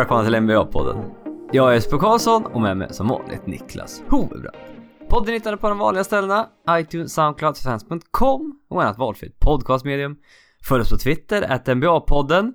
Välkomna till NBA-podden. Jag är Jesper Karlsson och med mig som vanligt Niklas Hovebrand. Podden hittar du på de vanliga ställena, iTunes, Soundcloud, fans.com och annat valfritt podcastmedium. Följ oss på Twitter, att NBA-podden.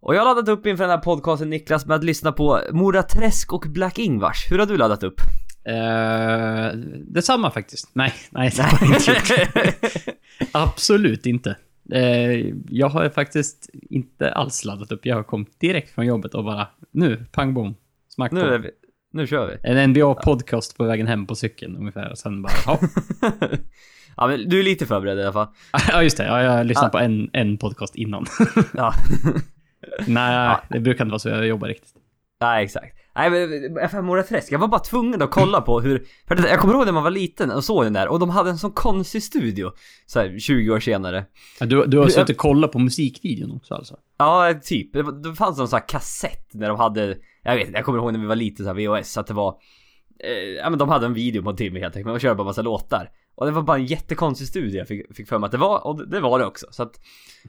Och jag har laddat upp inför den här podcasten Niklas med att lyssna på Mora Träsk och Black Ingvars. Hur har du laddat upp? Uh, detsamma faktiskt. Nej, nej, det har jag inte gjort. Absolut inte. Uh, jag har faktiskt inte alls laddat upp. Jag har kommit direkt från jobbet och bara nu, pang bom, smack Nu, är vi, nu kör vi. En NBA-podcast på vägen hem på cykeln ungefär. Och sen bara, ja. ja men du är lite förberedd i alla fall. ja, just det. Ja, jag lyssnade Ah. på en, en podcast innan. Ja. nej, det brukar inte vara så jag jobbar riktigt. Nej exakt. Nej men Mora Träsk, jag var bara tvungen att kolla på hur, för jag kommer ihåg när man var liten och såg den där och de hade en sån konstig studio så här, 20 år senare. Ja, du, du har suttit och kollat på musikvideon också alltså? Ja, typ. Det, fanns någon sån här kassett när de hade, jag vet jag kommer ihåg när vi var lite så här VHS att det var, eh, ja men de hade en video på en timme helt enkelt, de körde bara massa låtar. Och det var bara en jättekonstig studio jag fick, fick för mig att det var, och det, var det också. Så att,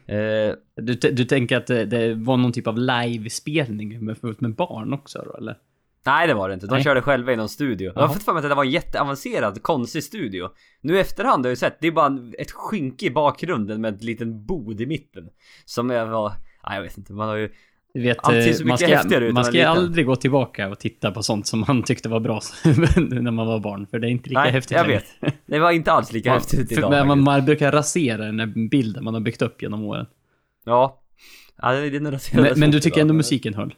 eh, Du, du tänker att det, det var någon typ av live-spelning med, med barn också då, eller? Nej det var det inte, de Nej. körde själva i någon studio. Jag har fått för mig att det var en jätteavancerad, konstig studio. Nu i efterhand har jag ju sett, det är bara ett skynke i bakgrunden med en liten bod i mitten. Som jag var, nej jag vet inte, man har ju... Du vet, eh, man ska, man ska aldrig gå tillbaka och titta på sånt som man tyckte var bra när man var barn, för det är inte lika nej, häftigt jag längre. vet. Det var inte alls lika Man, häftigt idag men man, man brukar rasera den bilden man har byggt upp genom åren. Ja. Ja, raserades Men, men du tycker ändå musiken höll?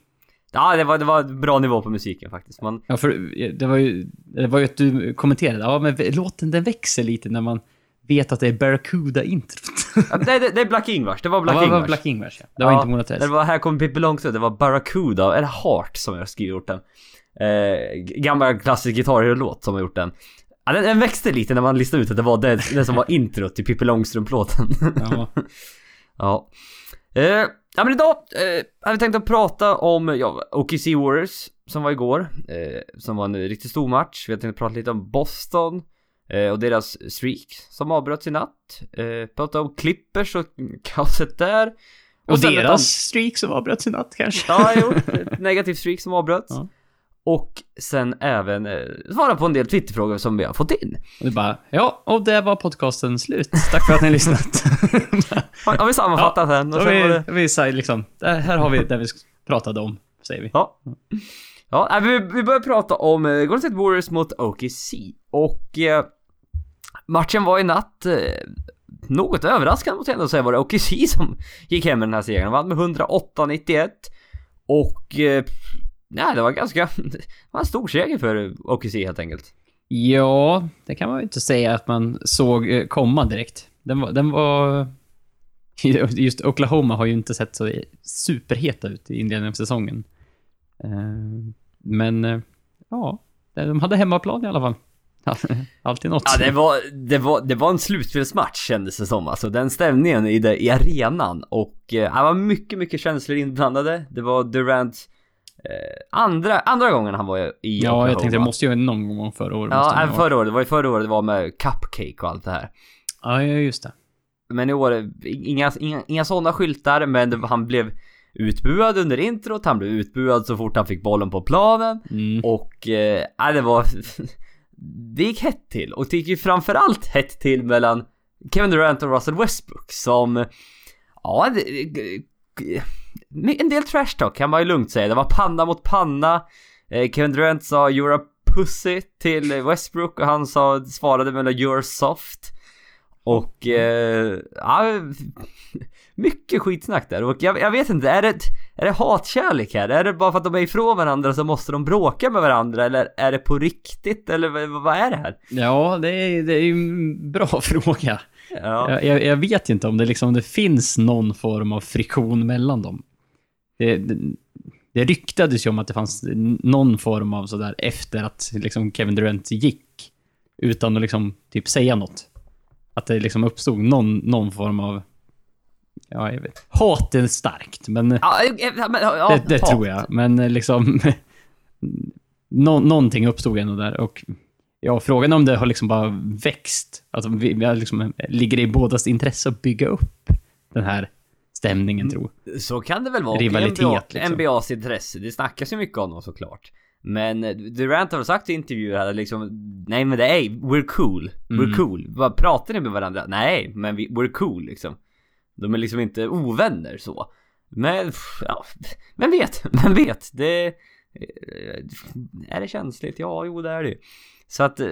Ja, det var, det var bra nivå på musiken faktiskt. Man, Ja, för det var ju, det var ju att du kommenterade, ja men låten den växer lite när man vet att det är Barracuda-introt. ja, det, det, det är Black Ingvars, det var Black ja, det Ingvars. var Black Ingvars ja. Det var Ja, inte Mona Träsk. Det var Här kommer Pippi Långstrump, det var Barracuda, eller Heart som jag har gjort den. Eh, gammal klassisk gitarrlåt som har gjort den. Ja, den, den växte lite när man listade ut att det var det, det som var introt till Pippi Långstrump-låten. Ja. ja. Eh, ja men idag eh, har vi tänkt att prata om ja, OKC Warriors som var igår. Eh, som var en riktigt stor match. Vi har tänkt att prata lite om Boston. Eh, och deras streak som avbröts i natt. Eh, prata om Clippers och kaoset där. Och, ett deras streak som avbröts i natt kanske. Ja, jo. Ett negativt streak som avbröts. Ja. Och sen även eh, svara på en del Twitterfrågor som vi har fått in. Och det bara, ja, och där var podcasten slut. Tack för att ni har lyssnat. Har, har vi sammanfattat den? Och sen vi, det, vi säger liksom, här har vi det vi pratade om, säger vi. ja. Ja, vi, vi börjar prata om eh, Golden State Warriors mot OKC. Och eh, matchen var i natt eh, något överraskande måste jag ändå säga var det OKC som gick hem med den här segern. Vann med 108-91. Och eh, nej, det var ganska, det var en stor seger för OKC helt enkelt. Ja, det kan man ju inte säga att man såg eh, komma direkt. Den var, den var... Just Oklahoma har ju inte sett så superheta ut i inledningen av säsongen. Eh, men, eh, ja, de hade hemmaplan i alla fall. Alltid något. Ja, det var, det var, det var en slutspelsmatch kändes det som. Alltså den stämningen i, det, i arenan. Och eh, det var mycket, mycket känslor inblandade. Det var Durant eh, andra, andra gången han var i Ja, Oklahoma. jag tänkte det måste ju någon gång förra året. Ja, även vara. förra året. Det var ju förra året det var med Cupcake och allt det här. Ja, just det. Men i år, eh, inga, inga, inga sådana skyltar, men det, han blev utbuad under introt, han blev utbuad så fort han fick bollen på planen. Mm. Och, eh, ja, det var... det gick hett till. Och det gick ju framförallt hett till mellan Kevin Durant och Russell Westbrook som... Ja, det, en del trash talk kan man ju lugnt säga. Det var panna mot panna. Eh, Kevin Durant sa 'You're a pussy' till Westbrook och han sa, svarade med 'You're soft' Och, eh, ja, mycket skitsnack där och jag, jag vet inte, är det, är det hatkärlek här? Är det bara för att de är ifrån varandra så måste de bråka med varandra eller är det på riktigt eller vad, är det här? Ja, det är, det är en bra fråga. Ja, Jag, jag, jag vet inte om det liksom det finns någon form av friktion mellan dem. Det, det, det ryktades ju om att det fanns någon form av sådär efter att liksom Kevin Durant gick. Utan att liksom typ säga något. Att det liksom uppstod någon, någon form av... Ja, jag vet. Hat är starkt, men ja, men, ja, det, det tror jag. Men eh, liksom... nå, någonting uppstod ändå där och... Ja, frågan är om det har liksom bara växt. Alltså, vi, vi liksom, ligger det i bådas intresse att bygga upp den här stämningen tror. Så kan det väl vara. Rivalitet, NBA, liksom. NBAs intresse. Det snackas ju mycket om dem såklart. Men eh, Durant har sagt i intervjuer här liksom Nej men det är we're cool. We're Mm. cool. Vad pratar ni med varandra? Nej, men vi, we're cool liksom. De är liksom inte ovänner så. Men, ja, vem vet? Vem vet? Det... eh, Är det känsligt? Ja, jo det är det. Så att... eh,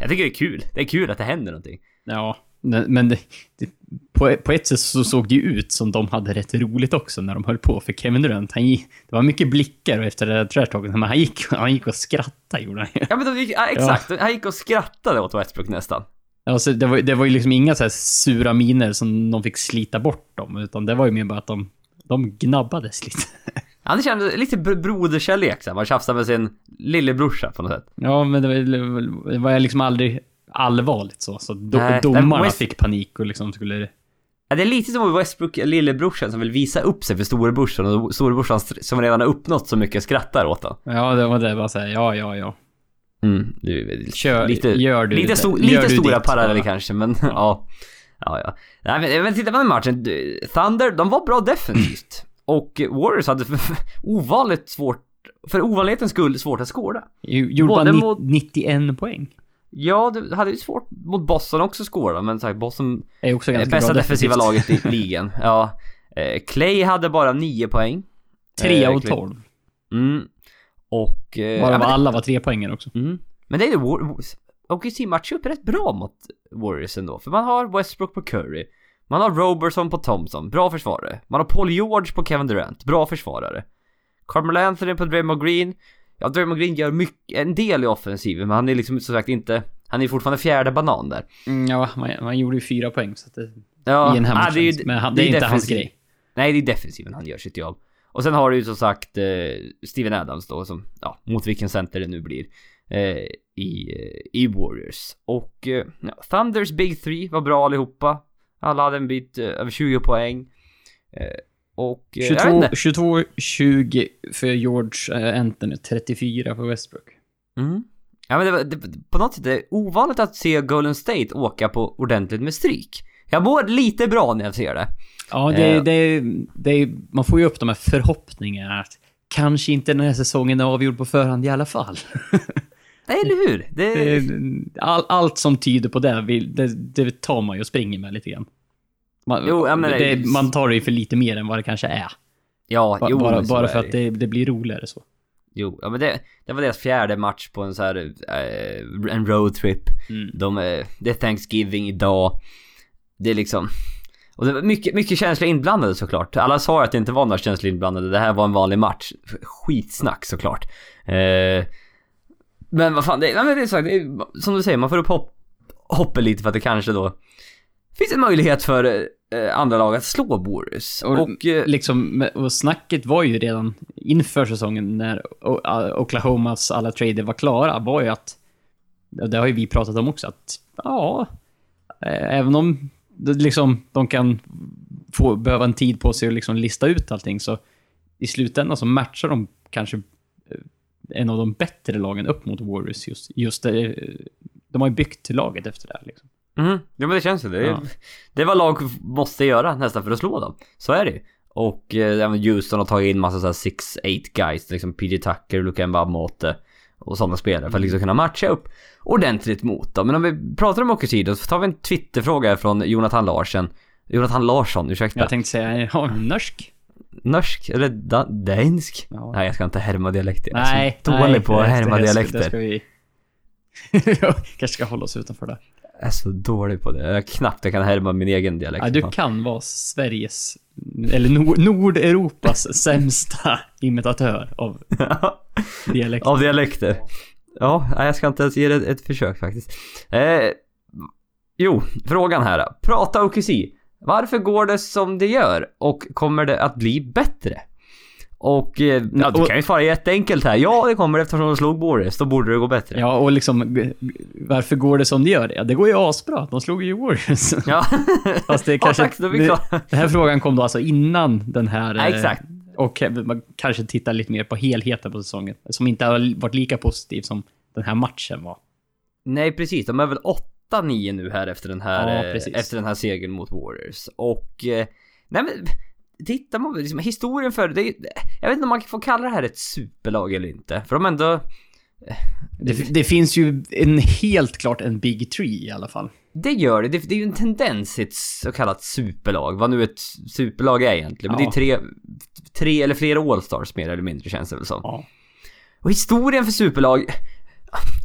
Jag tycker det är kul. Det är kul att det händer någonting. Ja, men det, det, på, på ett sätt så såg det ju ut som de hade rätt roligt också när de höll på. För Kevin Durant, han, gick- det var mycket blickar och efter det där trash talket, men han gick, han gick och skrattade gjorde han ju. Ja men de gick, ja, exakt. Han gick och skrattade åt Westbrook nästan. Alltså, det, var, det var ju liksom inga så sura miner som de fick slita bort dem, utan det var ju mer bara att de, de gnabbades lite. Ja, det kändes lite br- broderkärlek så här. Man tjafsar med sin lillebrorsa på något sätt. Ja, men det var, det var liksom aldrig allvarligt så. Så do, Nej, domarna West- fick panik och liksom skulle... Ja, det är lite som Westbrook, lillebrorsan som vill visa upp sig för storebrorsan och storebrorsan st- som redan har uppnått så mycket skrattar åt honom. Ja, det var det. Bara säga ja, ja, ja. Mm, det väl Kör, lite, gör du lite, det. sto- Gör lite du stora ditt. paralleller Ja. kanske, men ja. Ja, ja. Nej, men, men titta på den matchen. Du, Thunder, de var bra defensivt. Och Warriors hade för, för ovanligt svårt, för ovanlighetens skull svårt att skåra. Gjorde bara mot- 91 poäng. Ja, du hade ju svårt mot Boston också att skåra, men här, Boston Är också ganska Bästa bra defensiva laget i ligan. Ja. Eh, Clay hade bara 9 poäng. 3 Eh, av Clay- 12. Mm. Och... Eh, Bara ja, alla var tre poängare också. mm. men det är ju... War- OKC matchar upp rätt bra mot Warriors ändå. För man har Westbrook på Curry. Man har Robertson på Thompson, bra försvarare. Man har Paul George på Kevin Durant, bra försvarare. Carmelo Anthony på Draymond Green. Ja, Draymond Green gör mycket, en del i offensiven, men han är liksom som sagt inte... Han är fortfarande fjärde banan där. Mm, ja, man, man gjorde ju fyra poäng så att det, Ja, i en här ah, det är ju- men han, det är, inte hans defensiv. grej. Nej, det är defensiven han gör sitt jobb. Och sen har du ju som sagt eh, Steven Adams då som, ja, mot vilken center det nu blir. Eh, i, eh, I Warriors. Och eh, Thunders Big Three var bra allihopa. Alla hade en bit eh, över 20 poäng. Eh, och... Eh, jag vet 22, inte. 22, 20 för George Anthony, 34 för Westbrook. Mm. Ja men det, var- det, på något sätt det är ovanligt att se Golden State åka på ordentligt med stryk. Jag mår lite bra när jag ser det. Ja, det, Eh. det, det, man får ju upp de här förhoppningarna att kanske inte den här säsongen är avgjord på förhand i alla fall. Eller hur? Det, all, allt som tyder på det, det, det tar man ju och springer med lite grann. Man, Jo, det, man tar det ju för lite mer än vad det kanske är. ja, Ba- jo, bara bara för att det, det blir roligare så. Jo, ja men det, det var deras fjärde match på en så här, eh, en roadtrip. Mm. De, det är Thanksgiving idag. Det är liksom... Och det var mycket, mycket känslor inblandade såklart. Alla sa att det inte var några känslor inblandade. Det här var en vanlig match. Skitsnack såklart. Eh, men vad fan, det, ja, men det är är, som du säger, man får upp hopp, hoppet lite för att det kanske då finns en möjlighet för eh, andra lag att slå Boris. Och- Och, eh, Liksom, och snacket var ju redan inför säsongen när Oklahomas alla trader var klara, var ju att, det har ju vi pratat om också, att ja, eh, även om liksom, de kan få, behöva en tid på sig att liksom lista ut allting, så i slutändan så matchar de kanske eh, en av de bättre lagen upp mot Warriors just, just det, de har ju byggt laget efter det här liksom. Mhm, ja men det känns ju det. Ja. Det är vad lag måste göra nästan för att slå dem. Så är det ju. Och eh, ja, men Houston har tagit in massa såhär 6-8 guys, liksom PJ Tucker, Luka Mbamote och sådana spelare för att liksom kunna matcha upp ordentligt mot dem. Men om vi pratar om då så tar vi en Twitterfråga från Jonathan Larsson. Jonathan Larsson, ursäkta. Jag tänkte säga, ja, norsk? Norsk eller da- dansk? Ja. Nej jag ska inte härma dialekter. Jag är Nej, dålig nej, på att härma dialekter. Det ska vi... kanske ska hålla oss utanför det. Är så dålig på det. Jag knappt jag kan härma min egen dialekt. Ja, du kan vara Sveriges, eller Nord Nordeuropas sämsta imitatör av dialekt. Av dialekter. Ja, jag ska inte ens ge det ett, ett försök faktiskt. Eh, jo, frågan här. Prata OKC. Varför går det som det gör? Och kommer det att bli bättre? Och eh, ja, du kan ju svara jätteenkelt här. Ja, det kommer eftersom de slog Boris. Då borde det gå bättre. Ja, och liksom, varför går det som det gör? Ja, det går ju asbra. De slog ju Warriors. Ja. Fast det är Ja, kanske... tack, det, den här frågan kom då alltså innan den här... Ja, eh, exakt. Och man kanske tittar lite mer på helheten på säsongen. Som inte har varit lika positiv som den här matchen var. Nej, precis. De är väl 8-9 nu här efter den här, Ja, eh, efter den här segern mot Warriors. Och... Eh, nej men, tittar man liksom, historien för det, jag vet inte om man får kalla det här ett superlag eller inte. För de ändå, Det, det finns ju en, helt klart en Big Tree i alla fall. det gör det. det. Det är ju en tendens i ett så kallat superlag. Vad nu ett superlag är egentligen. Men Ja. det är tre, tre eller flera All-Stars mer eller mindre känns det väl som. Ja. Och historien för superlag,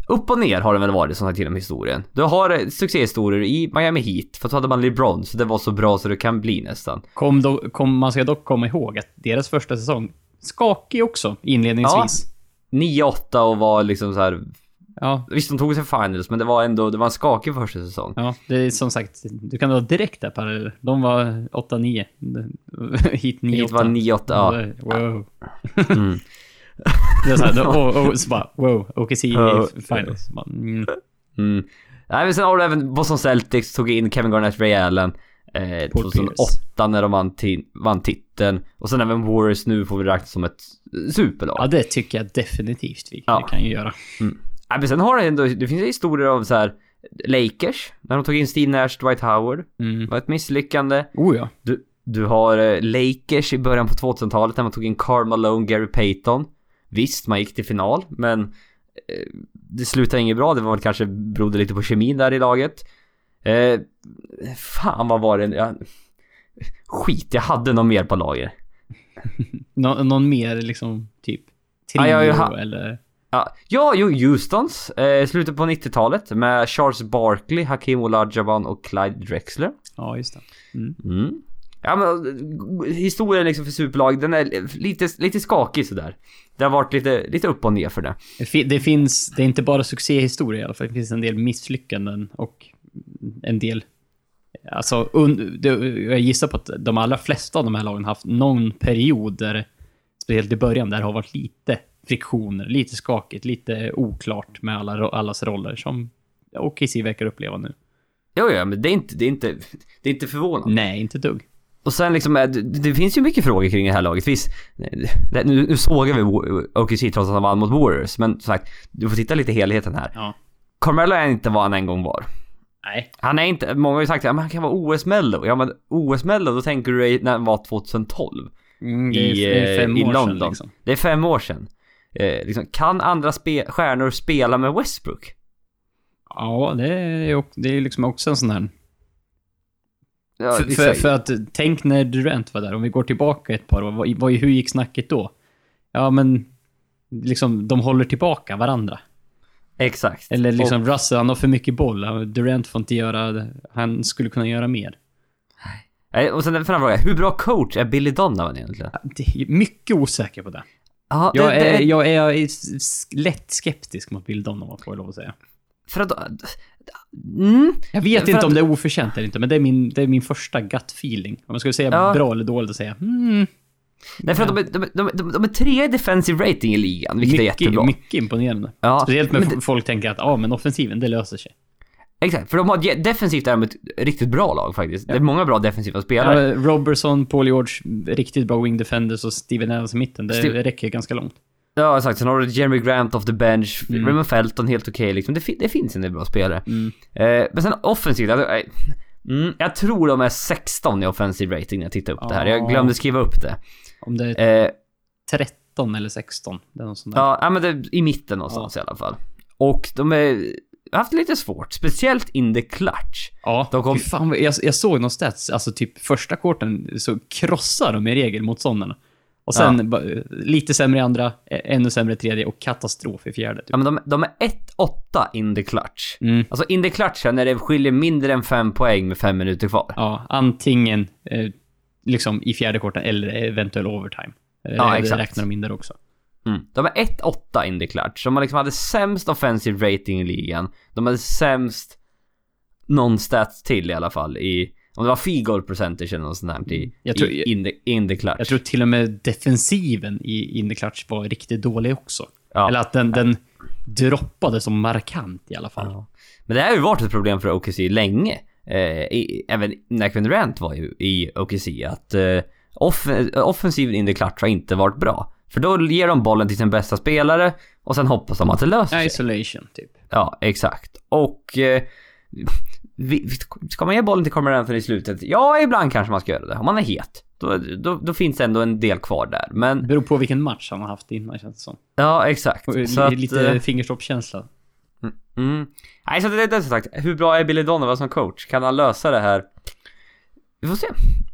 upp och ner har den väl varit som sagt genom historien. Du har eh, succéhistorier i Miami Heat, för då hade man LeBron, så det var så bra så det kan bli nästan. Kom då, kom, man ska dock komma ihåg att deras första säsong, skakig också inledningsvis. 9-8 och var liksom så här. Ja. Visst de tog sig finals, men det var ändå, det var en skakig första säsong. Ja, det är som sagt, du kan dra direkt där parallell. De var 8-9. Hit 9-8. Heat var 9-8, ja. Wow. Mm. Det är såhär, och, och så bara wow, OKC i Ja. finals. Bara, mm. Mm. Nej men sen har du även Boston Celtics tog in Kevin Garnett, Ray Allen. Eh, Paul 2008 när de vann, vann titeln. Och sen även Warriors nu får vi räkna som ett superlag. Ja, det tycker jag definitivt vi Ja. kan ju göra. Nej, men sen har det ändå, det finns historier av så här Lakers, när de tog in Steve Nash, Dwight Howard. Mm. Det var ett misslyckande. Oh ja. Du, du har eh, Lakers i början på 2000-talet när man tog in Karl Malone, Gary Payton. Visst, man gick till final, men eh, det slutade inget bra. Det var väl kanske berodde lite på kemin där i laget. Eh, fan vad var det? Jag, skit, jag hade någon mer på lager. Nå, någon mer liksom, typ, trio Ja, ja, ja. eller... Ja, ja jo, Houstons. Eh, slutet på 90-talet med Charles Barkley, Hakim Olajuwon och Clyde Drexler. Ja, just det. Mm. Mm. Ja men historien liksom för superlag, den är lite, lite skakig sådär. Det har varit lite, lite upp och ner för det. Det, fi- det finns, det är inte bara succéhistoria i alla fall. Det finns en del misslyckanden och en del... Alltså, un, jag gissar på att de allra flesta av de här lagen haft någon period där, speciellt i början, där det har varit lite friktioner, lite skakigt, lite oklart med alla, allas roller som OKC verkar uppleva nu. Jo, ja, men det är inte, det är inte, det är inte förvånande. Nej, inte dugg. Och sen liksom, eh, det, finns ju mycket frågor kring det här laget. Visst, nu, nu sågar vi OKC trots att han vann mot Warriors, men som sagt, du får titta lite helheten här. Ja. Carmelo är inte vad han en gång var. Nej. Han är inte, många har ju sagt att han kan vara OS-mello. Ja men OS-mello, då tänker du dig när han var 2012. Mm, det I, är, det är fem eh, i år London. sedan liksom. Det är fem år sedan. Eh, liksom, kan andra spe- stjärnor spela med Westbrook? Ja, det är ju ock- det är liksom också en sån här... Ja, för, för, att tänk när Durant var där, om vi går tillbaka ett par år, vad, vad, hur gick snacket då? Ja, men liksom de håller tillbaka varandra. Exakt. Eller liksom Och, Russell, han har för mycket boll. Durant får inte göra, han skulle kunna göra mer. eh, och sen en fråga, hur bra coach är Billy Donovan egentligen? Är mycket osäker på det. Ja, det, Jag det är, jag är lätt skeptisk mot Bill Donovan, får jag lov att säga. För att... Mm. Jag vet inte att- om det är oförtjänt eller inte, men det är min, det är min första gut feeling. Om jag skulle säga Ja. bra eller dåligt, att säga hmm, Nej, för att de, är, de, de, är- de, de är trea i defensive rating i ligan, vilket är jättebra. Mycket imponerande. Ja, Speciellt med men f- folk tänker att ja, men offensiven, det löser sig. Exakt, för de har defensivt är de ett riktigt bra lag faktiskt. Det är många bra defensiva spelare. Ja, Robertson, Paul George, riktigt bra wing defenders och Steven Adams i mitten. Det Steve- räcker ganska långt. Ja, exakt. Sen har du Jeremy Grant off the bench, Mm. Raymond Felton helt okej liksom. Det, det finns en del bra spelare. Mm. Eh, men sen offensivt, alltså, eh, mm, jag tror de är 16 i offensive rating när jag tittar upp det här. Jag Ja. glömde skriva upp det. Om det är Eh, 13 eller 16. Det är något sånt där. ja, ja, men det i mitten någonstans i alla fall. Och de är, har haft lite svårt, speciellt in the clutch. Ja, De kom- fan, jag, jag såg någon stats, alltså typ första korten så krossar de i regel motståndarna. Och sen ba- lite sämre i andra, ä- ännu sämre i tredje och katastrof i fjärde. Typ. Ja, men de, de är 1-8 in the clutch. Mm. Alltså in the clutch när det skiljer mindre än 5 poäng med 5 minuter kvar. Ja, antingen eh, liksom i fjärde korten eller eventuell overtime. Eh, Ja, det exakt. räknar de in där också. Mm. De är 1-8 in the clutch. De liksom hade sämst offensive rating i ligan. De hade sämst någon stats till i alla fall i... Om det var field goal percentage eller något sånt där i, Mm. Jag tror- i in, the, in the clutch. Jag tror till och med defensiven i in the clutch var riktigt dålig också. Ja. Eller att den, den droppade så markant i alla fall. Ja. Men det här har ju varit ett problem för OKC länge. Eh, i, även när Kevin Durant var ju i OKC. Att eh, off, offensiven in the clutch har inte varit bra. För då ger de bollen till sin bästa spelare och sen hoppas de att det löser sig. Isolation, typ. Ja, exakt. Och... Eh, ska man ge bollen till Carmelo Anthony i slutet? Ja, ibland kanske man ska göra det. Om man är het. då, då, då finns det ändå en del kvar där. Men, Det beror på vilken match han har haft innan känns det som. ja exakt. Och Så att, lite eh, fingertoppskänsla. Mm. Nej, så det, det är som sagt, hur bra är Billy Donovan som coach? Kan han lösa det här? Vi får se.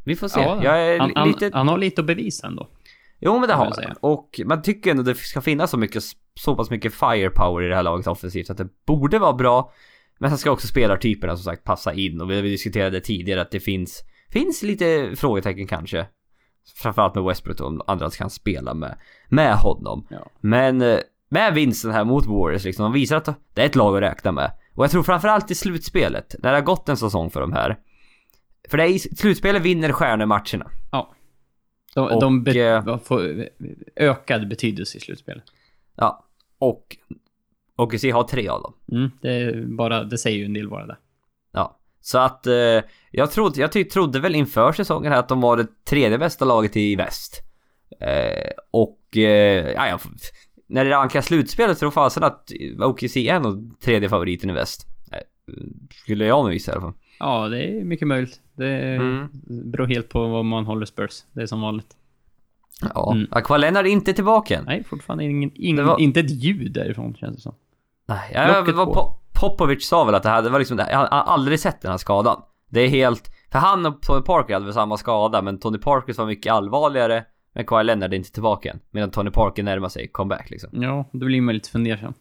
Vi får se. Ja, jag är han, li- han, lite... han har lite att bevisa ändå. Jo, men det har han. Och man tycker ändå det ska finnas så mycket, så pass mycket firepower i det här laget offensivt att det borde vara bra. Men sen ska också spelartyperna som sagt passa in och vi, diskuterade tidigare att det finns, finns lite frågetecken kanske. Framförallt med Westbrook då, om andra kan spela med, med honom. Ja. Men eh, med vinsten här mot Warriors liksom, de visar att det är ett lag att räkna med. Och jag tror framförallt i slutspelet, när det har gått en säsong för de här. För det är i slutspelet vinner stjärnor matcherna. Ja. De, Och, de be, eh, får ökad betydelse i slutspelet. Ja. Och OKC har tre av dem. Mm, det, bara, det säger ju en del bara det. Ja. Så att eh, jag, trodde, jag ty- trodde väl inför säsongen här att de var det tredje bästa laget i väst. Eh, och eh, ja, när det rankar slutspelet så tror fasen att OKC är nog tredje favoriten i väst. Eh, skulle jag nog gissa i alla fall. Ja, det är mycket möjligt. Det Mm. beror helt på vad man håller Spurs. Det är som vanligt. Ja. Mm. Aqua Leonard är inte tillbaka än. Nej, fortfarande ingen, ingen, var- inte ett ljud därifrån känns det som. Nej, jag, Locket på. Po- Popovic sa väl att det här, det var liksom, jag har aldrig sett den här skadan. Det är helt, för han och Tony Parker hade väl samma skada, men Tony Parkers var mycket allvarligare. Men Kawhi Leonard är inte tillbaka än. Medan Tony Parker närmar sig comeback liksom. Ja, då blir man lite fundersam.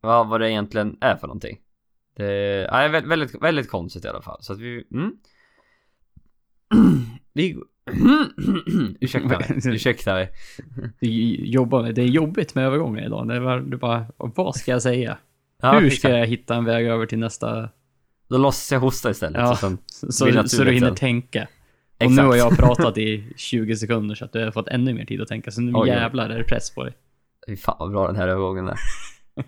Vad, vad det egentligen är för någonting. Det ja, är väldigt, väldigt, väldigt konstigt i alla fall. Så att vi, mm. vi Ursäkta mig, ursäkta mig. Det är, jobbigt med övergångar idag. Det är bara vad ska jag säga? Ja, Hur ska jag hitta en väg över till nästa... Då låtsas jag hosta istället. Ja. Så Så, så, du hinner sen. tänka. Och Exakt. nu har jag pratat i 20 sekunder så att du har fått ännu mer tid att tänka. Så nu Oj, jävlar är det press på dig. Fy fan vad bra den här övergången är.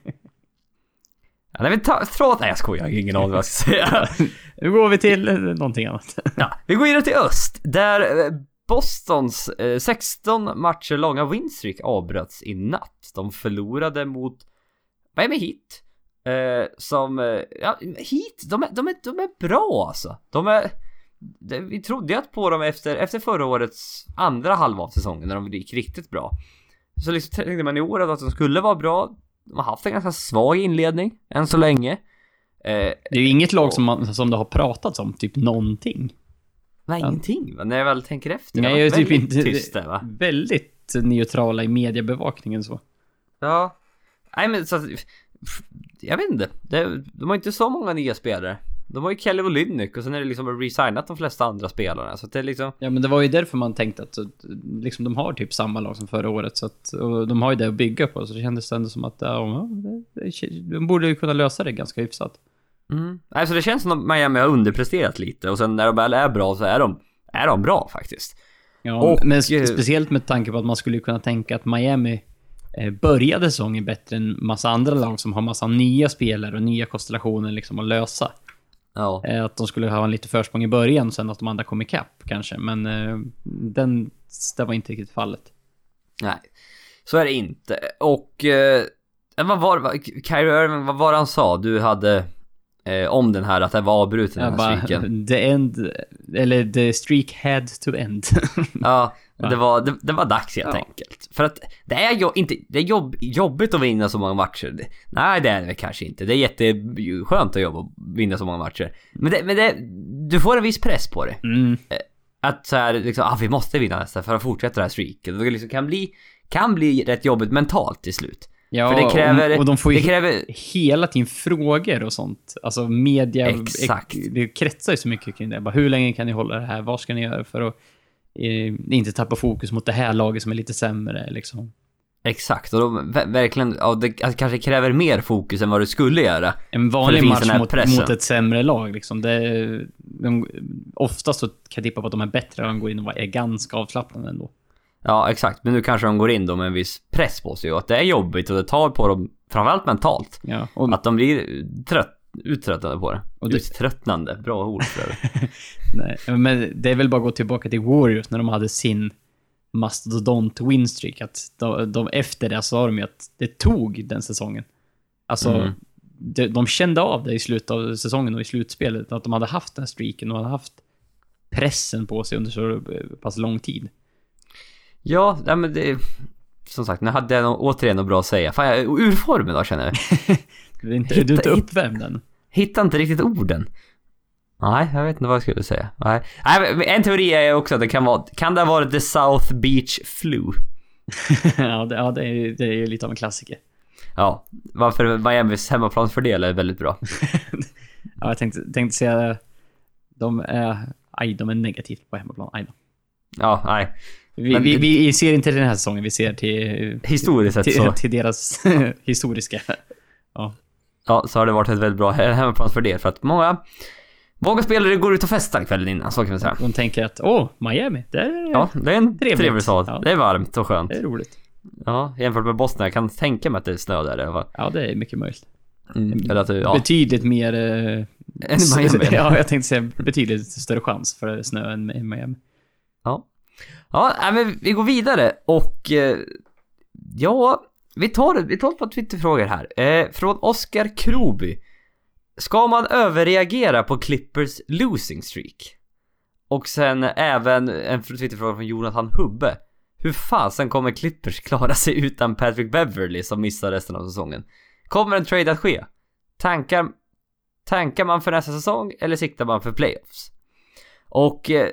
ja, nej men ta, tråd... Nej jag skojar, jag har ingen aning vad jag ska säga. Nu går vi till eh, någonting annat. ja, vi går vidare till öst. Där eh, Bostons eh, 16 matcher långa winstreak avbröts i natt. De förlorade mot Miami Heat. Eh, som, eh, ja, Heat, de är, de, är, de är bra alltså. De är, det, vi trodde ju att på dem efter, efter förra årets andra halva av säsongen när de gick riktigt bra. Så liksom tänkte man i år att de skulle vara bra. De har haft en ganska svag inledning än så länge. Eh, Det är ju inget lag som, man, som det har pratats om, typ någonting. nej, Ja. ingenting va? När jag väl tänker efter. Nej, jag är typ inte... tyst där va? Väldigt neutrala i mediebevakningen så. Ja. Nej men så att, Jag vet inte. Det, de har inte så många nya spelare. De har ju Kelly Olynyk och sen är det liksom resignat de flesta andra spelarna. Så att det är liksom... Ja, men det var ju därför man tänkte att liksom, de har typ samma lag som förra året. Så att, och de har ju det att bygga på. Så det kändes ändå som att ja, de borde ju kunna lösa det ganska hyfsat. Mm. Nej, så det känns som att Miami har underpresterat lite och sen när de väl är bra så är de, är de bra faktiskt. Ja, Och, men eh, speciellt med tanke på att man skulle kunna tänka att Miami började säsongen bättre än massa andra lag som har massa nya spelare och nya konstellationer liksom att lösa. Ja. Eh, att de skulle ha en lite försprång i början och sen att de andra kom ikapp kanske. Men eh, den, det var inte riktigt fallet. Nej. Så är det inte. Och... Eh, vad var det? Kyrie Irving, vad var det han sa? Du hade... Eh, om den här, att det var avbruten den här streaken. the end, eller the streak had to end. Ja, det var, det, det var dags helt Ja. enkelt. För att det är ju inte, det är jobb, jobbigt att vinna så många matcher. Nej det är det väl kanske inte. Det är jätteskönt att jobba vinna så många matcher. Men det, men det, du får en viss press på det. Mm. Att så här, liksom, ah, vi måste vinna nästa för att fortsätta det här streaket. Det liksom kan bli, kan bli rätt jobbigt mentalt till slut. Ja, För det kräver, och, och de får ju det kräver, hela tiden frågor och sånt. Alltså media, Exakt. det kretsar ju så mycket kring det. Bara, hur länge kan ni hålla det här? Vad ska ni göra för att eh, inte tappa fokus mot det här laget som är lite sämre liksom? exakt. Och de, ver- verkligen, ja, det kanske kräver mer fokus än vad du skulle göra. En vanlig match mot, mot ett sämre lag liksom. Det, de, oftast så kan jag tippa på att de är bättre och de går in och är ganska avslappnade ändå. Ja, exakt. Men nu kanske de går in då med en viss press på sig och att det är jobbigt och det tar på dem, framförallt mentalt. Ja, och, Att de blir trött, uttröttade på det. Och det- Uttröttnande, bra ord för det. nej, men det är väl bara att gå tillbaka till Warriors när de hade sin mastodont winstreak. Att de, de, efter det sa de ju att det tog den säsongen. Alltså, Mm. de, de kände av det i slutet av säsongen och i slutspelet. Att de hade haft den streaken och hade haft pressen på sig under så pass lång tid. Ja, nej men det... Som sagt, nu hade jag nog, återigen något bra att säga. Fan, jag är ur form idag känner jag. Du är inte, du är inte Hitta- uppvärmd än. Hittar inte riktigt orden. Nej, jag vet inte vad jag skulle säga. Nej, nej en teori är också att det kan vara... Kan det ha varit the South Beach Flu? ja, det, ja det, är, det är ju lite av en klassiker. Ja, varför Miamis hemmaplansfördel är väldigt bra. Ja, jag tänkte, tänkte säga... De är... Aj, de är negativt på hemmaplan. Aj då. Ja, nej. Vi, vi, vi ser inte till den här säsongen, vi ser till... Historiskt sett till, så... till deras historiska. Ja. Ja, så har det varit ett väldigt bra hemmaplansfördel för att många... Många spelare går ut och festar kvällen innan, så kan man säga. De tänker att, åh, Miami, det är, Ja, det är en Trevligt. trevlig stad. Ja. Det är varmt och skönt. det är roligt. Ja, jämfört med Bosnien. Jag kan tänka mig att det är snö där i alla fall. Ja, det är mycket möjligt. Mm. Eller att det, ja. Betydligt mer... Eh, Än Miami. ja, jag tänkte säga betydligt större chans för snö än Miami. Ja. Ja, nej, men vi går vidare och... Eh, ja, vi tar, vi tar ett par Twitterfrågor här. Eh, från Oskar Kroby. Ska man överreagera på Clippers losing streak? Och sen även en Twitterfråga från Jonathan Hubbe. Hur fasen kommer Clippers klara sig utan Patrick Beverly som missar resten av säsongen? Kommer en trade att ske? Tankar, tankar man för nästa säsong eller siktar man för playoffs? Och eh,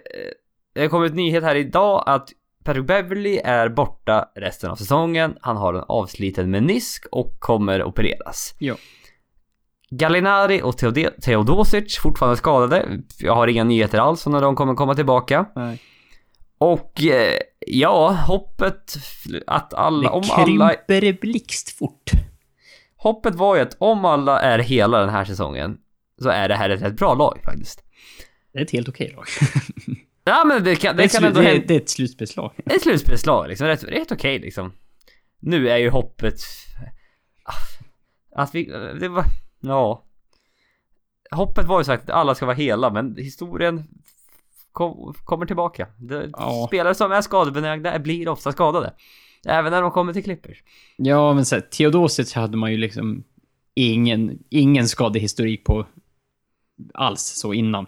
det kom ut nyhet här idag att Patrick Beverly är borta resten av säsongen. Han har en avsliten menisk och kommer opereras. Ja. Gallinari och Teode- Teodosic fortfarande skadade. Jag har inga nyheter alls om när de kommer komma tillbaka. Nej. Och eh, ja, hoppet att alla, Det om alla, krymper blixtfort. hoppet var ju att om alla är hela den här säsongen så är det här ett rätt bra lag faktiskt. Det är ett helt okej lag. Ja men det kan, Det, är det ett kan ändå det, hända. är, det är ett slutspelslag. Ett slutspelslag liksom, rätt, rätt okej liksom. Nu är ju hoppet... Att vi... Det var... Ja. Hoppet var ju sagt att alla ska vara hela, men historien kom, kommer tillbaka. Det, Ja. Spelare som är skadebenägna blir ofta skadade. Även när de kommer till Clippers. Ja, men så här, Theodosic hade man ju liksom ingen, ingen skadehistorik på alls så innan.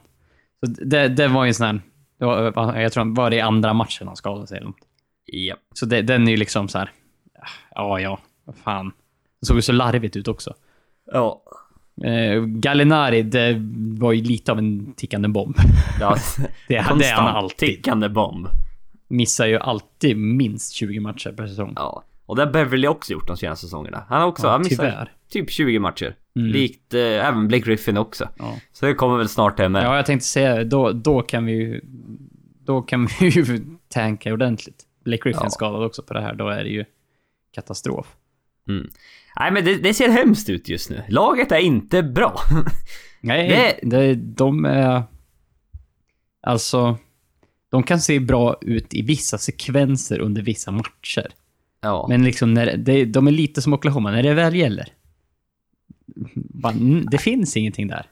Så det, det var ju en sån här, det var, jag tror var det i andra matchen han skadade sig. Ja. Så det, den är ju liksom så här, ja, ja, fan. Det såg ju så larvigt ut också. Ja. Eh, Gallinari, det var ju lite av en tickande bomb. ja. Det, det är han alltid. tickande bomb. Missar ju alltid minst 20 matcher per säsong. Ja. Och det har Beverly också gjort de senaste säsongerna. Han har också, Ja, han missar tyvärr. typ 20 matcher. Mm. Likt eh, även Blake Griffin också. Ja. Så det kommer väl snart det med. Ja, jag tänkte säga, då, då kan vi ju... Då kan vi ju tanka ordentligt. Blake Griffin Ja. skadad också på det här, då är det ju katastrof. Nej men det, det ser hemskt ut just nu. Laget är inte bra. Nej, Det- det, de är... Alltså, de kan se bra ut i vissa sekvenser under vissa matcher. Ja. Men liksom, när det, de är lite som Oklahoma, när det väl gäller. Bara, det finns ingenting där.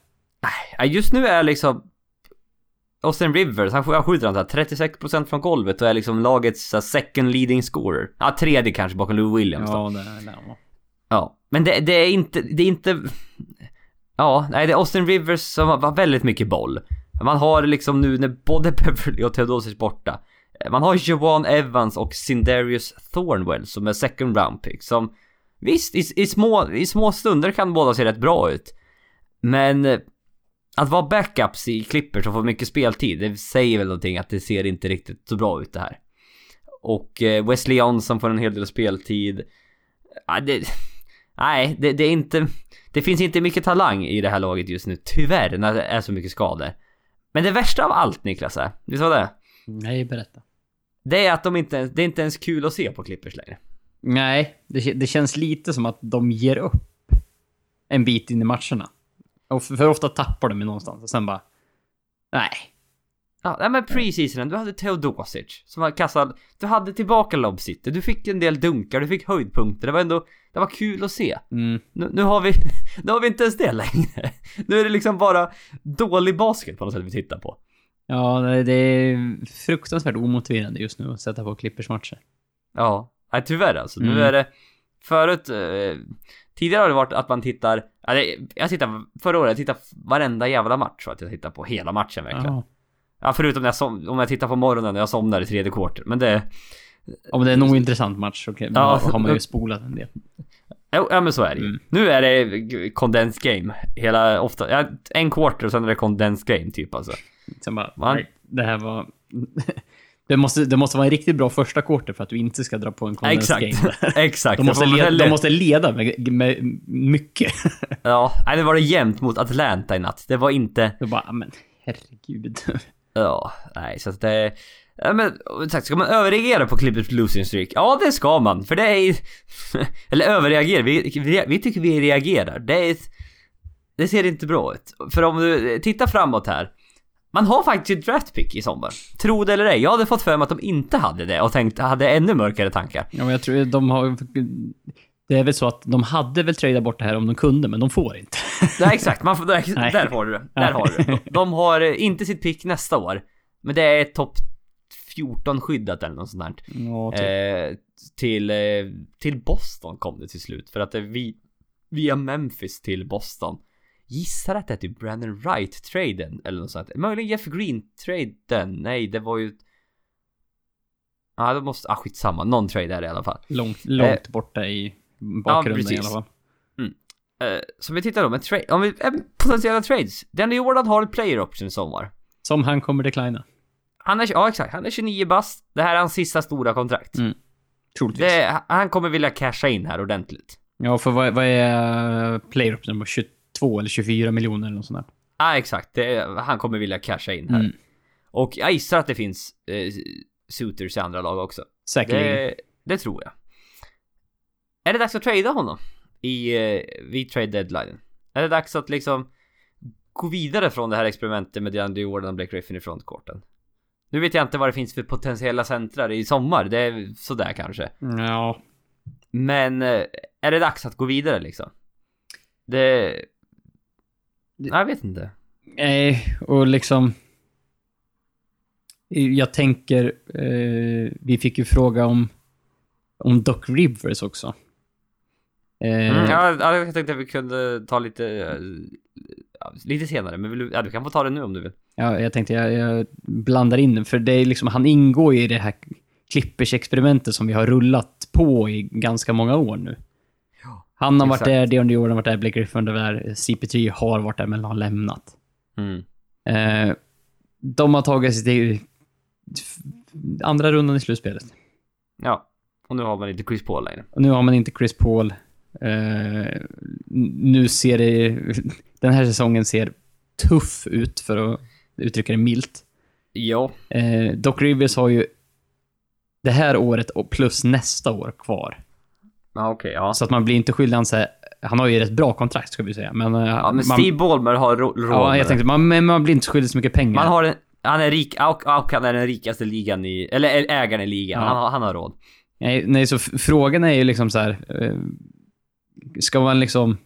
Ja, Just nu är liksom Austin Rivers, han skjuter han så här 36% från golvet och är liksom lagets så second leading scorer. Ja, tredje kanske bakom Lou Williams då. Ja, det, det, ja. Ja. Men det, det är inte, det är inte... Ja, nej det är Austin Rivers som har väldigt mycket boll. Man har liksom nu när både Beverly och Theodosic borta. Man har Joan Evans och Sindarius Thornwell som är second round pick som Visst, i, i, små, i små stunder kan båda se rätt bra ut. Men eh, att vara backups i Clippers och få mycket speltid, det säger väl någonting att det ser inte riktigt så bra ut det här. Och eh, Wesley Johnson får en hel del speltid. Ja, det, nej, det, det är inte... Det finns inte mycket talang i det här laget just nu, tyvärr, när det är så mycket skador. Men det värsta av allt Niklas är, visst var det? Nej, berätta. Det är att de inte, det är inte ens kul att se på Clippers längre. Nej, det, det känns lite som att de ger upp en bit in i matcherna. Och för, för ofta tappar de ju någonstans och sen bara... Nej. Ja, nej men preseasonen, du hade Teodosic som var kastad, du hade tillbaka Lob City, du fick en del dunkar, du fick höjdpunkter, det var ändå, det var kul att se. Mm. Nu, nu har vi, nu har vi inte ens det längre. Nu är det liksom bara dålig basket på något sätt vi tittar på. Ja, det är fruktansvärt omotiverande just nu att sätta på Clippers matcher. Ja, nej tyvärr alltså. Nu Mm. är det, förut, eh, tidigare har det varit att man tittar, det, jag tittar, förra året, jag tittade varenda jävla match så att jag tittar på hela matchen verkligen. Ja. Ja, förutom när jag som, om jag tittar på morgonen när jag somnar i tredje quarter. Men det... Men det är nog en intressant match. Okej, okay. Ja. har man ju spolat en del. Ja, men så är det. Mm. Nu är det condensed game. Hela, ofta, en quarter och sen är det condensed game typ alltså. Sen bara, Man- nej, det här var... det, måste, det måste vara en riktigt bra första quarter för att du inte ska dra på en condensed Exakt. game. Exakt. De måste, Det leda, de måste leda med, med mycket. Ja, nej, det var det jämnt mot Atlanta i natt. Det var inte... Då bara, men herregud. Ja, nej så att det... Ja, men sagt, ska man överreagera på Clippers losing streak? Ja, det ska man. För det är... Eller överreagera, vi, vi, vi tycker vi reagerar. Det är... Det ser inte bra ut. För om du tittar framåt här. Man har faktiskt ett draft pick i sommar. Tro det eller ej. Jag hade fått för mig att de inte hade det och tänkt, hade ännu mörkare tankar. Ja, men jag tror de har... Det är väl så att de hade väl tradat bort det här om de kunde, men de får inte. Nej exakt, man får, där, Nej. där har du det. Där har du det. De har eh, inte sitt pick nästa år. Men det är topp 14 skyddat eller något sånt där. Ja, typ. Eh, till, eh, till Boston kom det till slut. För att det vi, via Memphis till Boston. Gissar att det är typ Brandon Wright-traden eller något sånt. Möjligen Jeff Green-traden. Nej, det var ju... Ja, det måste... Ah, skitsamma. Någon trade är det i alla fall. långt, långt borta i bakgrunden i precis. alla fall. Eh, så vi tittar då med trade... Om vi... Eh, potentiella trades. Danny Jordan har ett player option i sommar. Som han kommer declina. Han är... Ja, exakt. Han är 29 bast. Det här är hans sista stora kontrakt. Mm. Troligtvis. Det, han kommer vilja casha in här ordentligt. Ja, för vad, vad är player option? 22 eller 24 miljoner eller något sånt där. Ja, exakt. Det, han kommer vilja casha in här. Mm. Och jag gissar att det finns eh, suitors i andra lag också. Säkerligen. Det, det tror jag. Är det dags att trada honom? I, eh, vid trade deadline? Är det dags att liksom gå vidare från det här experimentet med DeAndre Jordan och Blake Griffin i frontcourten? Nu vet jag inte vad det finns för potentiella centrar i sommar. Det är sådär kanske. Ja. Men eh, är det dags att gå vidare liksom? Det... Jag vet inte. Nej, och liksom... Jag tänker... Eh, vi fick ju fråga om, om Doc Rivers också. Eh, Mm, ja, ja, jag tänkte att vi kunde ta lite... eh, lite senare, men vill du, ja, du kan få ta det nu om du vill. Ja, jag tänkte jag, jag blandar in den, för det är liksom, han ingår i det här Clippers-experimentet som vi har rullat på i ganska många år nu. Han har varit exakt. där, Deon Jordan har varit där, Blake Griffin har varit där, CP3 har varit där men har lämnat. Mm. Eh, de har tagit sig till andra rundan i slutspelet. Ja, och nu har man inte Chris Paul längre. Och nu har man inte Chris Paul. Eh, nu ser det... Den här säsongen ser tuff ut, för att uttrycka det milt. Ja, Eh, Doc Rivers har ju det här året och plus nästa år kvar. Ja okej, ja. Så att man blir inte skyldig han säga, Han har ju ett bra kontrakt, ska vi säga. Men, eh, Ja, men man, Steve Ballmer har råd Ja, jag tänkte, man, man blir inte skyldig så mycket pengar. Man har en... Han är rik, och, och han är den rikaste ligan i... Eller ägaren i ligan. Ja. Han, har- han har råd. Nej, nej, så frågan är ju liksom så här. Eh, ska man liksom...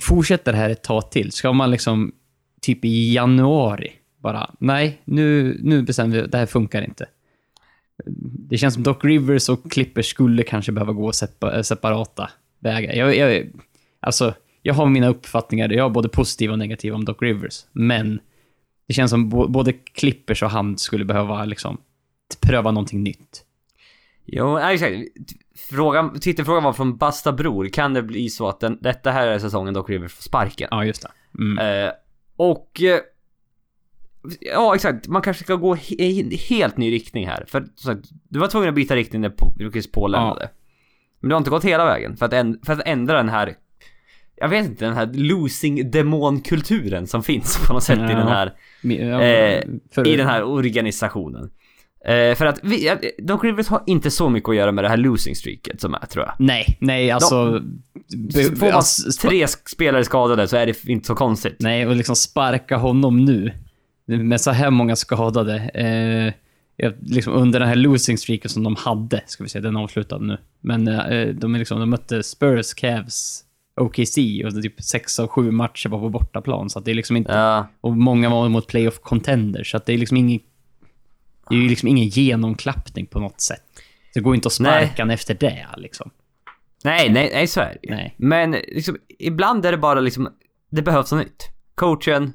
Fortsätta det här ett tag till? Ska man liksom typ i januari bara, nej, nu, nu bestämmer vi, det här funkar inte. Det känns som Doc Rivers och Clippers skulle kanske behöva gå sepa, separata vägar. Jag, jag, alltså, jag har mina uppfattningar, jag har både positiva och negativa om Doc Rivers, men det känns som både Clippers och han skulle behöva liksom pröva någonting nytt. Jo, exakt. Frågan, Twitterfrågan var från Basta Bror. Kan det bli så att den, detta här är säsongen Doc Rivers får sparken? Ja, just det. Mm. Eh, och... Ja, exakt. Man kanske ska gå i en helt ny riktning här. För som sagt, du var tvungen att byta riktning när Chris Paul Ja. lämnade. Men du har inte gått hela vägen för att, för att ändra den här... Jag vet inte, den här losing demon-kulturen som finns på något sätt i Ja. den här... Ja, eh, för- i den här organisationen. Eh, för att vi, Doc Rivers har inte så mycket att göra med det här losing streaket som är tror jag. Nej, nej, alltså... be- Får man alltså, tre spelare skadade så är det inte så konstigt. Nej, och liksom sparka honom nu. Med så här många skadade. Eh, liksom under den här losing streaken som de hade, ska vi säga, den är avslutad nu. Men eh, de, är liksom, de mötte Spurs, Cavs, OKC och typ sex av sju matcher var på bortaplan. Så att det är liksom inte... Ja, Och många var mot playoff contenders, så att det är liksom ingen... Det är ju liksom ingen genomklappning på något sätt. Det går inte att Nej. sparka han efter det, liksom. nej, nej, nej så är det. Nej. Men liksom, ibland är det bara liksom, det behövs något nytt. Coachen,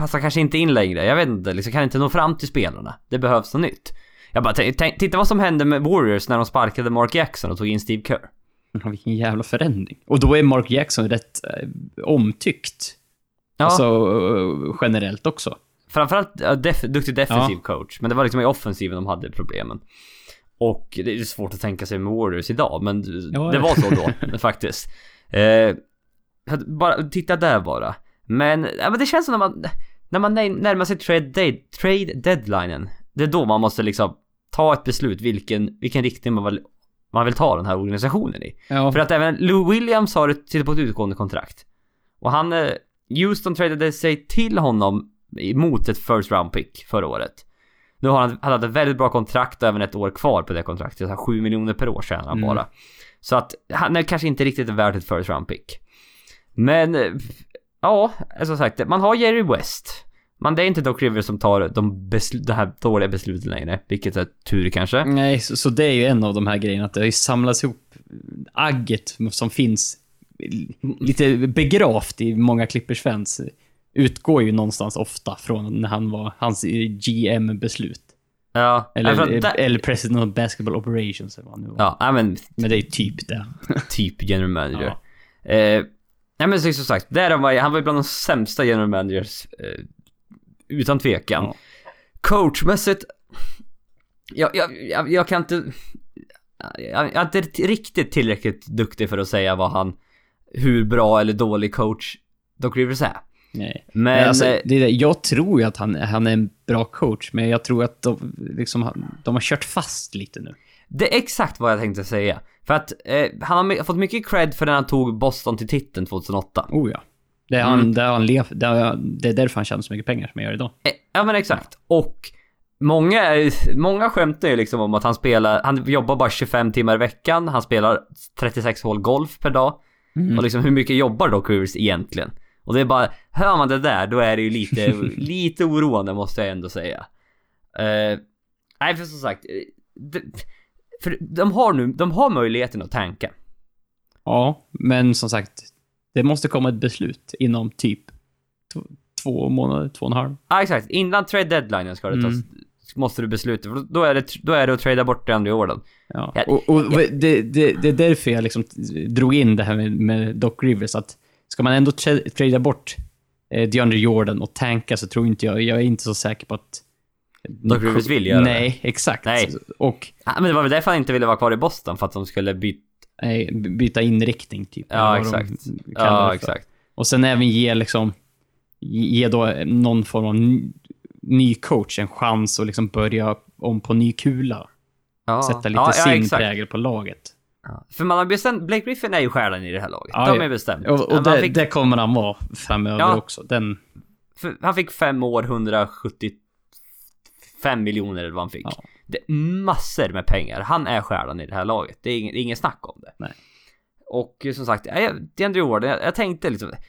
passar kanske inte in längre. Jag vet inte, liksom kan inte nå fram till spelarna. Det behövs något nytt. Jag bara titta vad som hände med Warriors när de sparkade Mark Jackson och tog in Steve Kerr. Ja, vilken jävla förändring. Och då är Mark Jackson rätt eh, omtyckt. Ja, Alltså eh, generellt också. framförallt ja, def, duktig defensiv coach. Men det var liksom i offensiven de hade problemen. Och det är svårt att tänka sig med Warriors idag, men Ja, det ja. var så då faktiskt. Eh, bara, titta där bara. Men, ja, men det känns som när man, när man när- närmar sig trade, day, trade deadlinen. Det är då man måste liksom ta ett beslut vilken, vilken riktning man vill, man vill ta den här organisationen i. Ja, För att även Lou Williams har ett, sitter på ett utgående kontrakt. Och han, eh, Houston tradade sig till honom emot ett first round pick förra året. Nu har han, han hade ett väldigt bra kontrakt och även ett år kvar på det kontraktet. Så här 7 miljoner per år tjänar han Mm. bara. Så att han är kanske inte riktigt värd ett first round pick. Men, eh, ja, som sagt, man har Jerry West. Men det är inte Doc Rivers som tar de, besl- de här dåliga besluten längre. Vilket är tur kanske. nej, så, så det är ju en av de här grejerna, att det har ju samlats ihop agget som finns lite begravt i många Clippers-fans. Utgår ju någonstans ofta från när han var, hans GM-beslut. Ja, Eller, där- eller President of Basketball Operations eller vad han nu var. Ja, men Men det är ju typ det. typ general manager. Eh, nej men som sagt, där han var, han var ju bland de sämsta general managers. Eh, utan tvekan. Ja. Coachmässigt, jag, jag, jag, jag kan inte... Jag, jag är inte riktigt tillräckligt duktig för att säga vad han... Hur bra eller dålig coach Doc Rivers är. Nej. Men... Men, alltså, eh, det är det. Jag tror ju att han, han är en bra coach, men jag tror att de, liksom, de har kört fast lite nu. Det är exakt vad jag tänkte säga. För att eh, han har fått mycket cred för när han tog Boston till titeln 2008. Oh ja. Det är, han, Mm. det, är han lev, det, är, det är därför han tjänar så mycket pengar som han gör idag. Eh, Ja men exakt. Och många, många skämtar ju liksom om att han spelar, han jobbar bara 25 timmar i veckan, han spelar 36 hål golf per dag. Mm. Och liksom hur mycket jobbar Doc Rivers egentligen? Och det är bara, hör man det där då är det ju lite, lite oroande måste jag ändå säga. Eh, nej för som sagt, eh, det, för de har nu, de har möjligheten att tanka. Ja, men som sagt, det måste komma ett beslut inom typ två månader, två och en halv. Ja exakt, innan trade deadlinen ska det tas, Mm. måste du besluta, för då är det, då är det att trada bort det andra Jordan. Ja. Ja, och och det, det, det är därför jag liksom drog in det här med, med Doc Rivers, att ska man ändå tra- trada bort eh, DeAndre Jordan och tanka så tror inte jag, jag är inte så säker på att... Doc Rivers vill göra det. Nej, exakt. Nej. Och Ja, men det var väl därför han inte ville vara kvar i Boston, för att de skulle byta... eh, byta inriktning, typ. Ja, exakt. de Ja, det exakt. Och sen även ge liksom, ge då någon form av ny, ny coach en chans att liksom börja om på ny kula. Ja. Sätta lite ja, sin exakt. prägel på laget. För man har bestämt, Blake Griffin är ju stjärnan i det här laget. Ja, de är bestämt. Och, och det, fick, det kommer han vara framöver också. Den, han fick fem år, 175 miljoner eller vad han fick. Ja. Det är massor med pengar. Han är stjärnan i det här laget. Det är ingen, ingen snack om det. Nej. Och eh, som sagt, DeAndre Jordan, jag, jag tänkte liksom...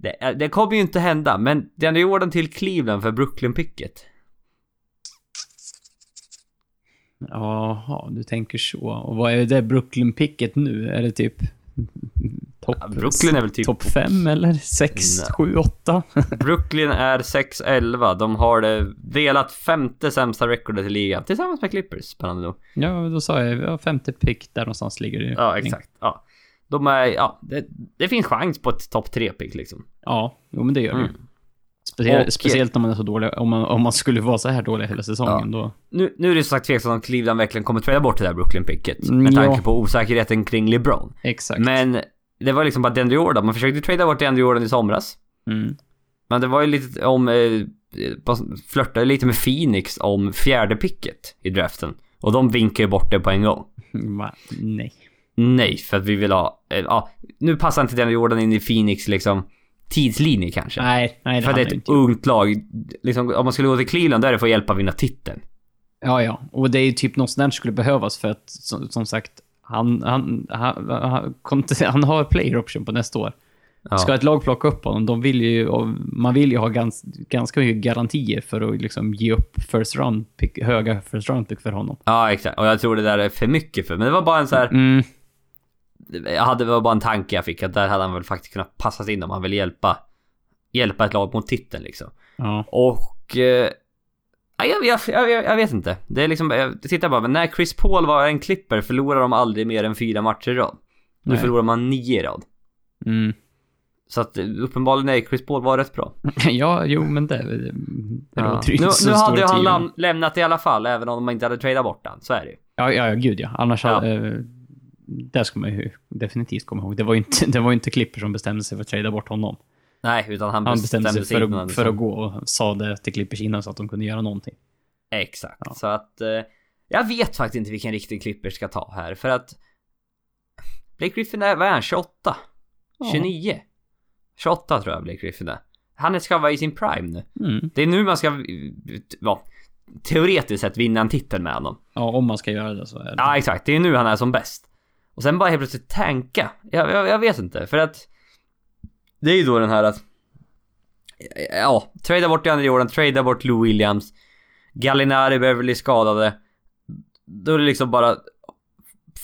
Det, det kommer ju inte hända, men DeAndre Jordan till Cleveland för Brooklyn-picket. jaha, du tänker så. Och vad är det Brooklyn-picket nu? Är det typ topp Ja, Brooklyn är väl typ... top fem eller sex, Nej. sju, åtta? Brooklyn är 6-11. De har det delat femte sämsta recordet i ligan tillsammans med Clippers, spännande nog. ja, då sa jag ja, femte pick där någonstans ligger det. Ja, exakt. Ja. De är, ja, det, det finns chans på ett topp 3-pick liksom. Ja, jo, men det gör det. Mm. Speciellt, Och- speciellt om man är så dålig. Om man, om man skulle vara så här dålig hela säsongen då. Nu, nu är det som sagt tveksamt om Cleveland verkligen kommer trada bort det där Brooklyn-picket. Med ja. tanke på osäkerheten kring LeBron. Exakt. Men det var liksom bara DeAndre Jordan. Man försökte trada bort DeAndre Jordan i somras. Mm. Men det var ju lite om... Eh, flörtade lite med Phoenix om fjärde picket i draften. Och de vinkar ju bort det på en gång. Va? Nej. Nej, för att vi vill ha... Eh, ja, nu passar inte DeAndre Jordan in i Phoenix liksom tidslinje kanske. Nej, nej det för det är ett inte ungt lag. Liksom, om man skulle gå till Cleveland där är det för att hjälpa vinna titeln. Ja, ja. Och det är ju typ något sånt där skulle behövas för att, som, som sagt, han, han, han, han, han har player option på nästa år. Ja. Ska ett lag plocka upp honom, de vill ju, man vill ju ha gans, ganska mycket garantier för att liksom ge upp first round pick, höga first round pick för honom. Ja, exakt. Och jag tror det där är för mycket för Men det var bara en så här... Mm, Jag hade, det var bara en tanke jag fick att där hade han väl faktiskt kunnat passas in om han vill hjälpa hjälpa ett lag mot titeln liksom. Ja. Och... Eh, jag, jag, jag, jag vet inte. Det är liksom, jag tittar bara, men när Chris Paul var en klipper förlorade de aldrig mer än fyra matcher i rad. Nu Nej. förlorar man nio i rad. Mm. Så att eh, uppenbarligen är Chris Paul var rätt bra. ja, jo men det, det Ja. låter Nu, så nu hade han lam, lämnat i alla fall, även om de inte hade tradat bort han. Så är det ju. Ja, ja, ja, gud ja. Annars Ja. hade... Eh, det ska man ju definitivt komma ihåg. Det var ju inte, det var inte Clipper som bestämde sig för att trada bort honom. Nej, utan han, Han bestämde sig för att, för att gå och sa det till Clippers innan så att de kunde göra någonting. Exakt. Ja. Så att... Eh, jag vet faktiskt inte vilken riktig Clippers ska ta här, för att... Blake Griffin är, vad är han, 28? Ja. 29? 28 tror jag Blake Griffin är. Han ska vara i sin prime nu. Mm. Det är nu man ska, ja, teoretiskt sett vinna en titel med honom. Ja, om man ska göra det så är det. Ja, exakt. Det är nu han är som bäst. Och sen bara helt plötsligt tanka. Jag, jag, jag vet inte, för att... Det är ju då den här att... Ja, trada bort DeAndre Jordan, trada bort Lou Williams. Gallinari behöver bli skadade. Då är det liksom bara...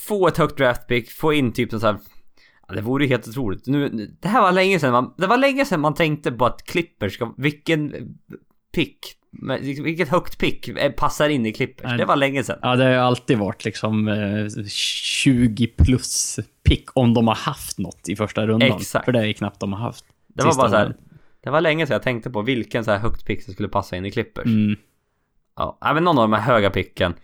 Få ett högt draftpick, få in typ något så här... Ja, det vore ju helt otroligt. Nu, det här var länge sedan man... Det var länge sedan man tänkte på att Clippers ska... Vilken pick... men Vilket högt pick eh, passar in i. Nej. Det var länge sedan. Ja, det har ju alltid varit liksom eh, 20 plus pick om de har haft något i första rundan. Exakt. För det är ju knappt de har haft. Det var bara så här. Det var länge sedan jag tänkte på vilken så här högt pick som skulle passa in i Clippers. Mm. Ja, även någon av de här höga picken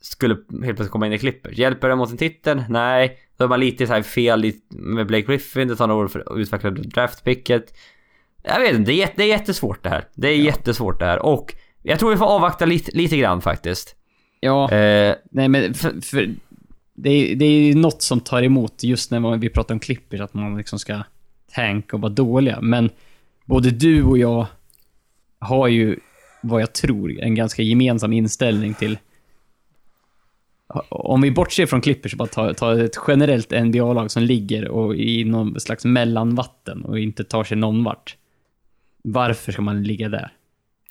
skulle helt plötsligt komma in i Clippers. Hjälper det mot en titel? Nej. Då är man lite så här fel med Blake Griffin. Det tar några år för att utveckla draftpicket. Jag vet inte, det är, jätte- det är jättesvårt det här. Det är jättesvårt det här. Och jag tror vi får avvakta lite, lite grann faktiskt. Ja, Eh, nej men för, för det, är, det är ju något som tar emot just när vi pratar om Clippers, att man liksom ska tanka och vara dåliga. Men både du och jag har ju, vad jag tror, en ganska gemensam inställning till om vi bortser från Clippers och bara tar, tar ett generellt NBA-lag som ligger och i någon slags mellanvatten och inte tar sig någon vart. Varför ska man ligga där?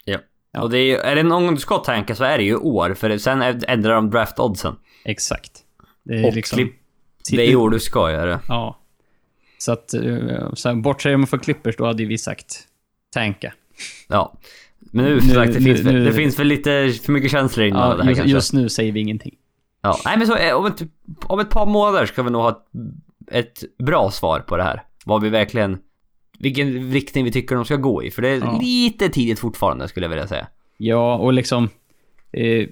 ja. Ja. Och det är ju, är det någon gång du ska tanka så är det ju år. För sen ändrar de draft-oddsen. Exakt. Det är Och liksom... klipp, det är år du ska göra. Ja. Så att, eh, så här, bortser man från Clippers, då hade vi sagt tanka. Ja. Men nu, sagt, det, nu- finns, väl- nu- det finns väl lite för mycket känslor innan Ja, det här just, kanske. just nu säger vi ingenting. Ja, nej men så eh, om ett, om ett par månader ska vi nog ha ett, ett bra svar på det här. Vad vi verkligen, vilken riktning vi tycker de ska gå i. För det är Ja. lite tidigt fortfarande skulle jag vilja säga. Ja, och liksom... Eh,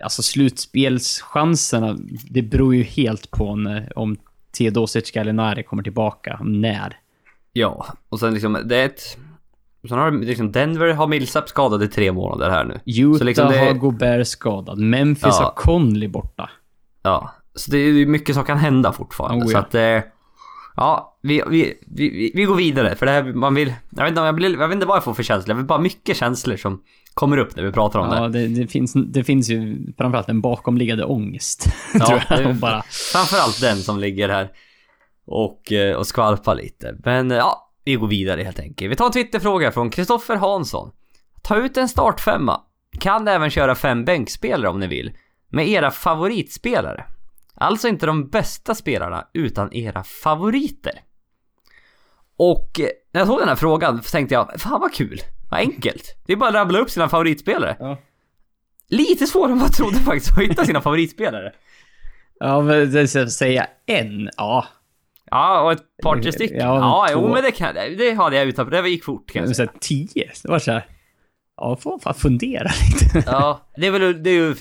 alltså slutspelschanserna, det beror ju helt på när, om Teodosic Gallinari kommer tillbaka. När. Ja, och sen liksom, det är ett... Sen har liksom Denver har Millsap skadad i tre månader här nu. Utah Så liksom det- har Gobert skadad. Memphis Ja. har Conley borta. Ja, så det är ju mycket som kan hända fortfarande. Oh, Så ja. att, eh, ja, vi, vi, vi, vi- går vidare. För det här, man vill, jag vet inte, jag, blir, jag vet inte vad jag får för känslor. Jag vill bara mycket känslor som kommer upp när vi pratar om det. Ja, det, det, finns, det finns ju framförallt en bakomliggande ångest. Ja, tror jag. det- bara, Framförallt den som ligger här och, eh, och skvalpar lite. Men eh, ja, vi går vidare helt enkelt. Vi tar en Twitterfråga från Kristoffer Hansson. Ta ut en startfemma. Kan även köra fem bänkspelare om ni vill. Med era favoritspelare. Alltså inte de bästa spelarna, utan era favoriter. Och eh, när jag såg den här frågan så tänkte jag, fan vad kul. Vad enkelt. Det är bara att rabbla upp sina favoritspelare. ja. Lite svårare än vad jag trodde faktiskt att hitta sina favoritspelare. Ja, men det ska säga en. Ja. Ja, och ett par tre stycken. Ja, Ja, jo men det, kan, det hade jag utanför. Det gick fort kan jag säga. tio. Det var så här. Ja, får fan fundera lite. Ja, det är väl, det är ju...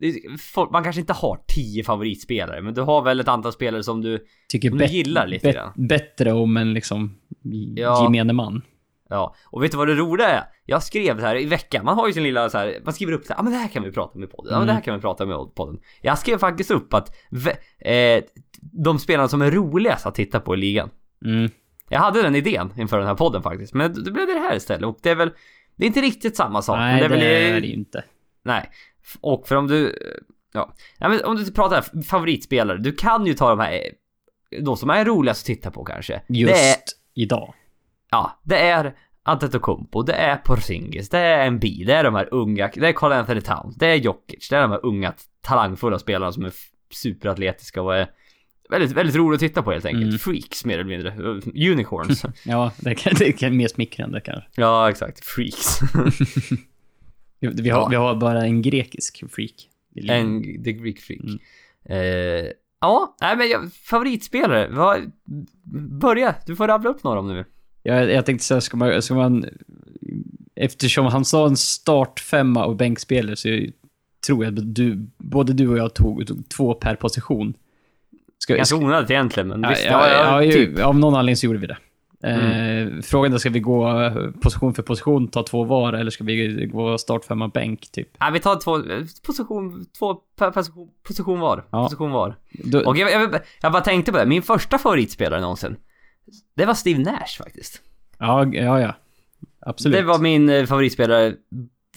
det är- Man kanske inte har tio favoritspelare, men du har väl ett antal spelare som du... Tycker Om du gillar lite grann. bättre om en liksom Ja. gemene man. Ja, och vet du vad det roliga är? Jag skrev så här i veckan, man har ju sin lilla så här, man skriver upp så här, ja men det här kan vi prata om i podden, ja men det här kan vi prata om i podden. Jag skrev faktiskt upp att eh, de spelarna som är roligast att titta på i ligan. Mm. Jag hade den idén inför den här podden faktiskt, men det blev det här istället och det är väl, det är inte riktigt samma sak. men Nej, det, väl, är det inte. Nej. Och för om du... Ja. ja men om du pratar favoritspelare, du kan ju ta de här... De som är roligast att titta på kanske. Just Det är, idag. ja, det är Antetokounmpo, det är Porzingis, det är Embi, det är de här unga, det är Carl Anthony Towns, det är Jokic, det är de här unga talangfulla spelarna som är superatletiska och är väldigt, väldigt roligt att titta på helt enkelt. Mm. Freaks mer eller mindre. Unicorns. Ja, det kan, det kan mer smickrande kanske. ja, exakt. Freaks. Vi har, Ja. vi har bara en grekisk freak. en The Greek Freak. Mm. Eh, ja, nej men jag, favoritspelare. Vad, börja, du får rabbla upp några om du vill. Jag, jag tänkte säga, ska man, ska man... Eftersom han sa en startfemma och bänkspelare så tror jag att du, både du och jag tog, tog två per position. Ska, Ganska onödigt egentligen, men ja, visst. ja, ja, typ. Av någon anledning så gjorde vi det. Mm. Eh, frågan är, ska vi gå eh, position för position, ta två var, eller ska vi gå startfemma bänk, typ? Ja, vi tar två, position, två position, position var. Ja. Position var. Då, Och jag, jag, jag bara tänkte på det, min första favoritspelare någonsin. Det var Steve Nash faktiskt. ja, ja, ja. Absolut. Det var min eh, favoritspelare.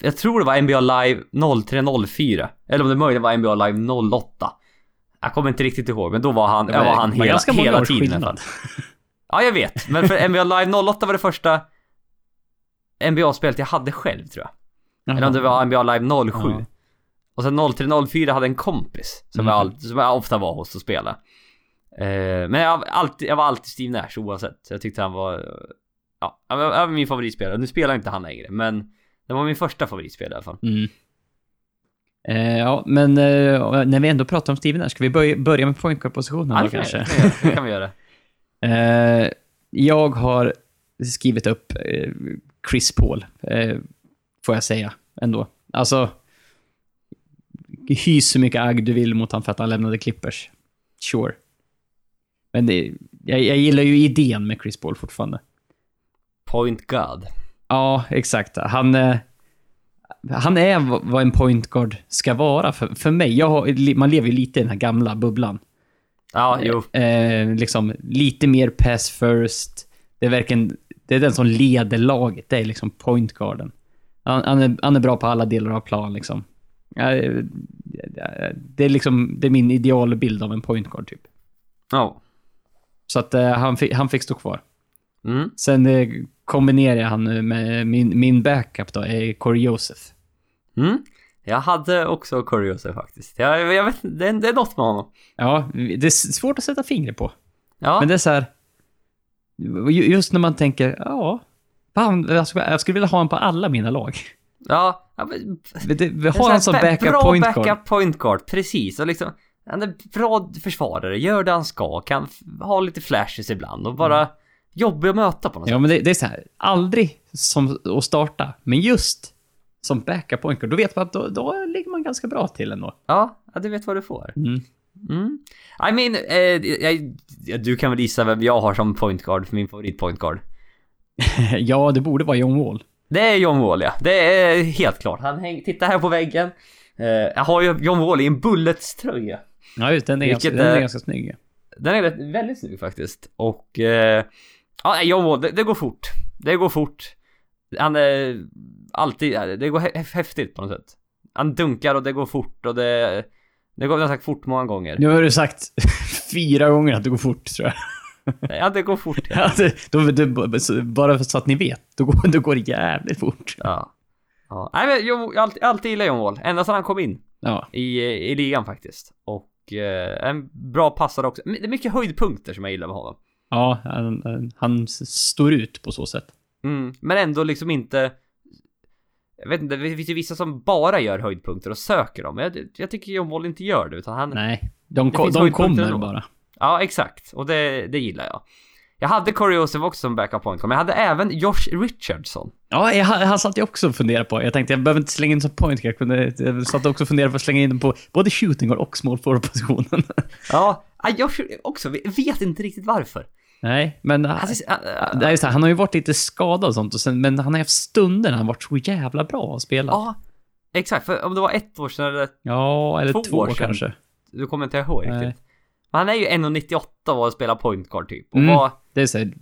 Jag tror det var NBA Live 0304. Eller om det möjligen var NBA Live 08. Jag kommer inte riktigt ihåg, men då var han, Det jag var han hela, hela tiden. Ja, jag vet. Men för NBA Live 08 var det första NBA-spelet jag hade själv tror jag. Eller om det var NBA Live 07. Ja. Och sen 0304 hade en kompis som, Mm. jag, all, som jag ofta var hos och spelade. Eh, men jag, alltid, jag var alltid Steve Nash oavsett. Jag tyckte han var... Ja, han var, min favoritspelare. Nu spelar inte han längre, men det var min första favoritspelare i alla fall. Mm. Eh, ja, men eh, när vi ändå pratar om Steven här, ska vi börja, börja med point guard-positionen Ja, då kanske? det kan vi göra. Eh, jag har skrivit upp eh, Chris Paul, eh, får jag säga ändå. Alltså, hys så mycket agg du vill mot honom för att han lämnade Clippers. Sure. Men det, jag, jag gillar ju idén med Chris Paul fortfarande. Point God. Ja, exakt. Han, eh, han är vad en point guard ska vara för, för mig. Jag man lever ju lite i den här gamla bubblan. Ja, jo. Eh, liksom lite mer pass first. Det är verkligen, det är den som leder laget. Det är liksom point guarden. Han, han, är, han är bra på alla delar av plan liksom. Eh, det är liksom, det är min idealbild av en point guard typ. Ja. Så att eh, han, fick, han fick stå kvar. Mm. Sen eh, kombinerar jag han nu med min, min backup då, är Corey Joseph. Mm. Jag hade också Curiosa faktiskt. Jag, jag vet det, är- det är något med honom. Ja, det är svårt att sätta fingret på. Ja. Men det är så här... ju- Just när man tänker, ja... Fan, jag skulle, vilja ha honom på alla mina lag. Ja, men, det, vi har han som ba- backup bra point guard. backup point guard, precis. Och liksom, han är bra försvarare, gör det han ska, kan ha lite flashes ibland och bara jobbig att möta på något sätt. Ja, men det, det är så här, aldrig som att starta, men just som backup point guard, då vet man att då, då ligger man ganska bra till ändå. Ja, ja, du vet vad du får. Mm. Mm. I mean, eh, jag, ja, du kan väl gissa vem jag har som point guard, min favorit point guard. ja, det borde vara John Wall. Det är John Wall ja, det är helt klart. Han häng, titta här på väggen. Eh, jag har ju John Wall i en Bullets-tröja. Ja, just, den är, ganska, den är ganska snygg. Den är rätt, väldigt snygg faktiskt. Och... Eh, ja, John Wall, det, det går fort. Det går fort. Han är alltid... Det går hä- häftigt på något sätt. Han dunkar och det går fort och det... Det går, sagt fort många gånger. Nu har du sagt fyra gånger att det går fort, tror jag. Ja, det går fort. Ja. Det, då, det, bara så att ni vet, då går, då går det jävligt fort. ja. ja. Nej, men jag, jag har alltid, alltid gillat John Wall. Ända sedan han kom in Ja, i, i ligan faktiskt. Och eh, en bra passare också. Det är mycket höjdpunkter som jag gillar med honom. ja han, han- står ut på så sätt. Mm, men ändå liksom inte... Jag vet inte, det finns ju vissa som bara gör höjdpunkter och söker dem. Jag, jag tycker John Wall inte gör det, utan han... Nej, de, ko- de kommer ändå. bara. Ja, exakt. Och det, det gillar jag. Jag hade Corey Joseph också som backup point men jag hade även Josh Richardson. Ja, jag, han satt jag också och funderade på. Jag tänkte jag behöver inte slänga in som point. Jag, kunde, jag satt också och funderade på att slänga in den på både shooting och small forward-positionen. Ja, ja, Josh också. Vi vet inte riktigt varför. Nej, men... Han, ser- äh, äh, det är just det, han har ju varit lite skadad och sånt, och sen, men han har haft stunder när han varit så jävla bra att spela. ja, exakt. För om det var ett år sedan eller Ja, eller Två två, år sedan. kanske. du kommer inte ihåg Nej. riktigt. Men han är ju 1,98 och spelar point guard typ. Och Mm. var, Det är så här,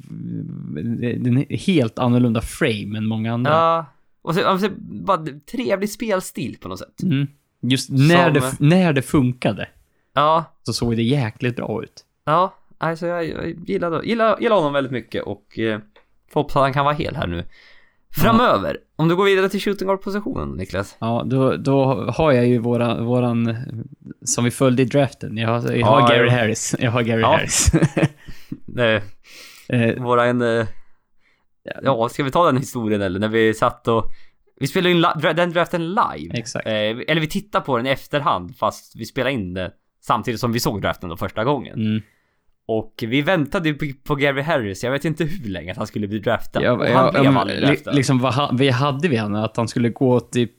en helt annorlunda frame än många andra. ja, och så, och så, bara trevlig spelstil på något sätt. Mm. Just när, Som- det, när det funkade Ja, så såg det jäkligt bra ut. Ja, alltså jag, jag gillar, gillar, gillar honom väldigt mycket och eh, får hoppas att han kan vara hel här nu. Framöver, om du går vidare till shooting guard positionen Niklas. Ja, då, då har jag ju våra, våran som vi följde i draften. Jag har, jag Ja, har Gary ja. Harris. Jag har Gary Ja. Harris. Det, Eh, våran... eh, Ja, ska vi ta den historien eller? När vi satt och... Vi spelade in den draften live. Exakt. Eh, eller vi tittar på den i efterhand fast vi spelade in det samtidigt som vi såg draften då första gången. mm. Och vi väntade på, Gary Harris, jag vet inte hur länge att han skulle bli draftad. Ja, och han ja, blev aldrig draftad. liksom, vad vi hade vi han? Att han skulle gå typ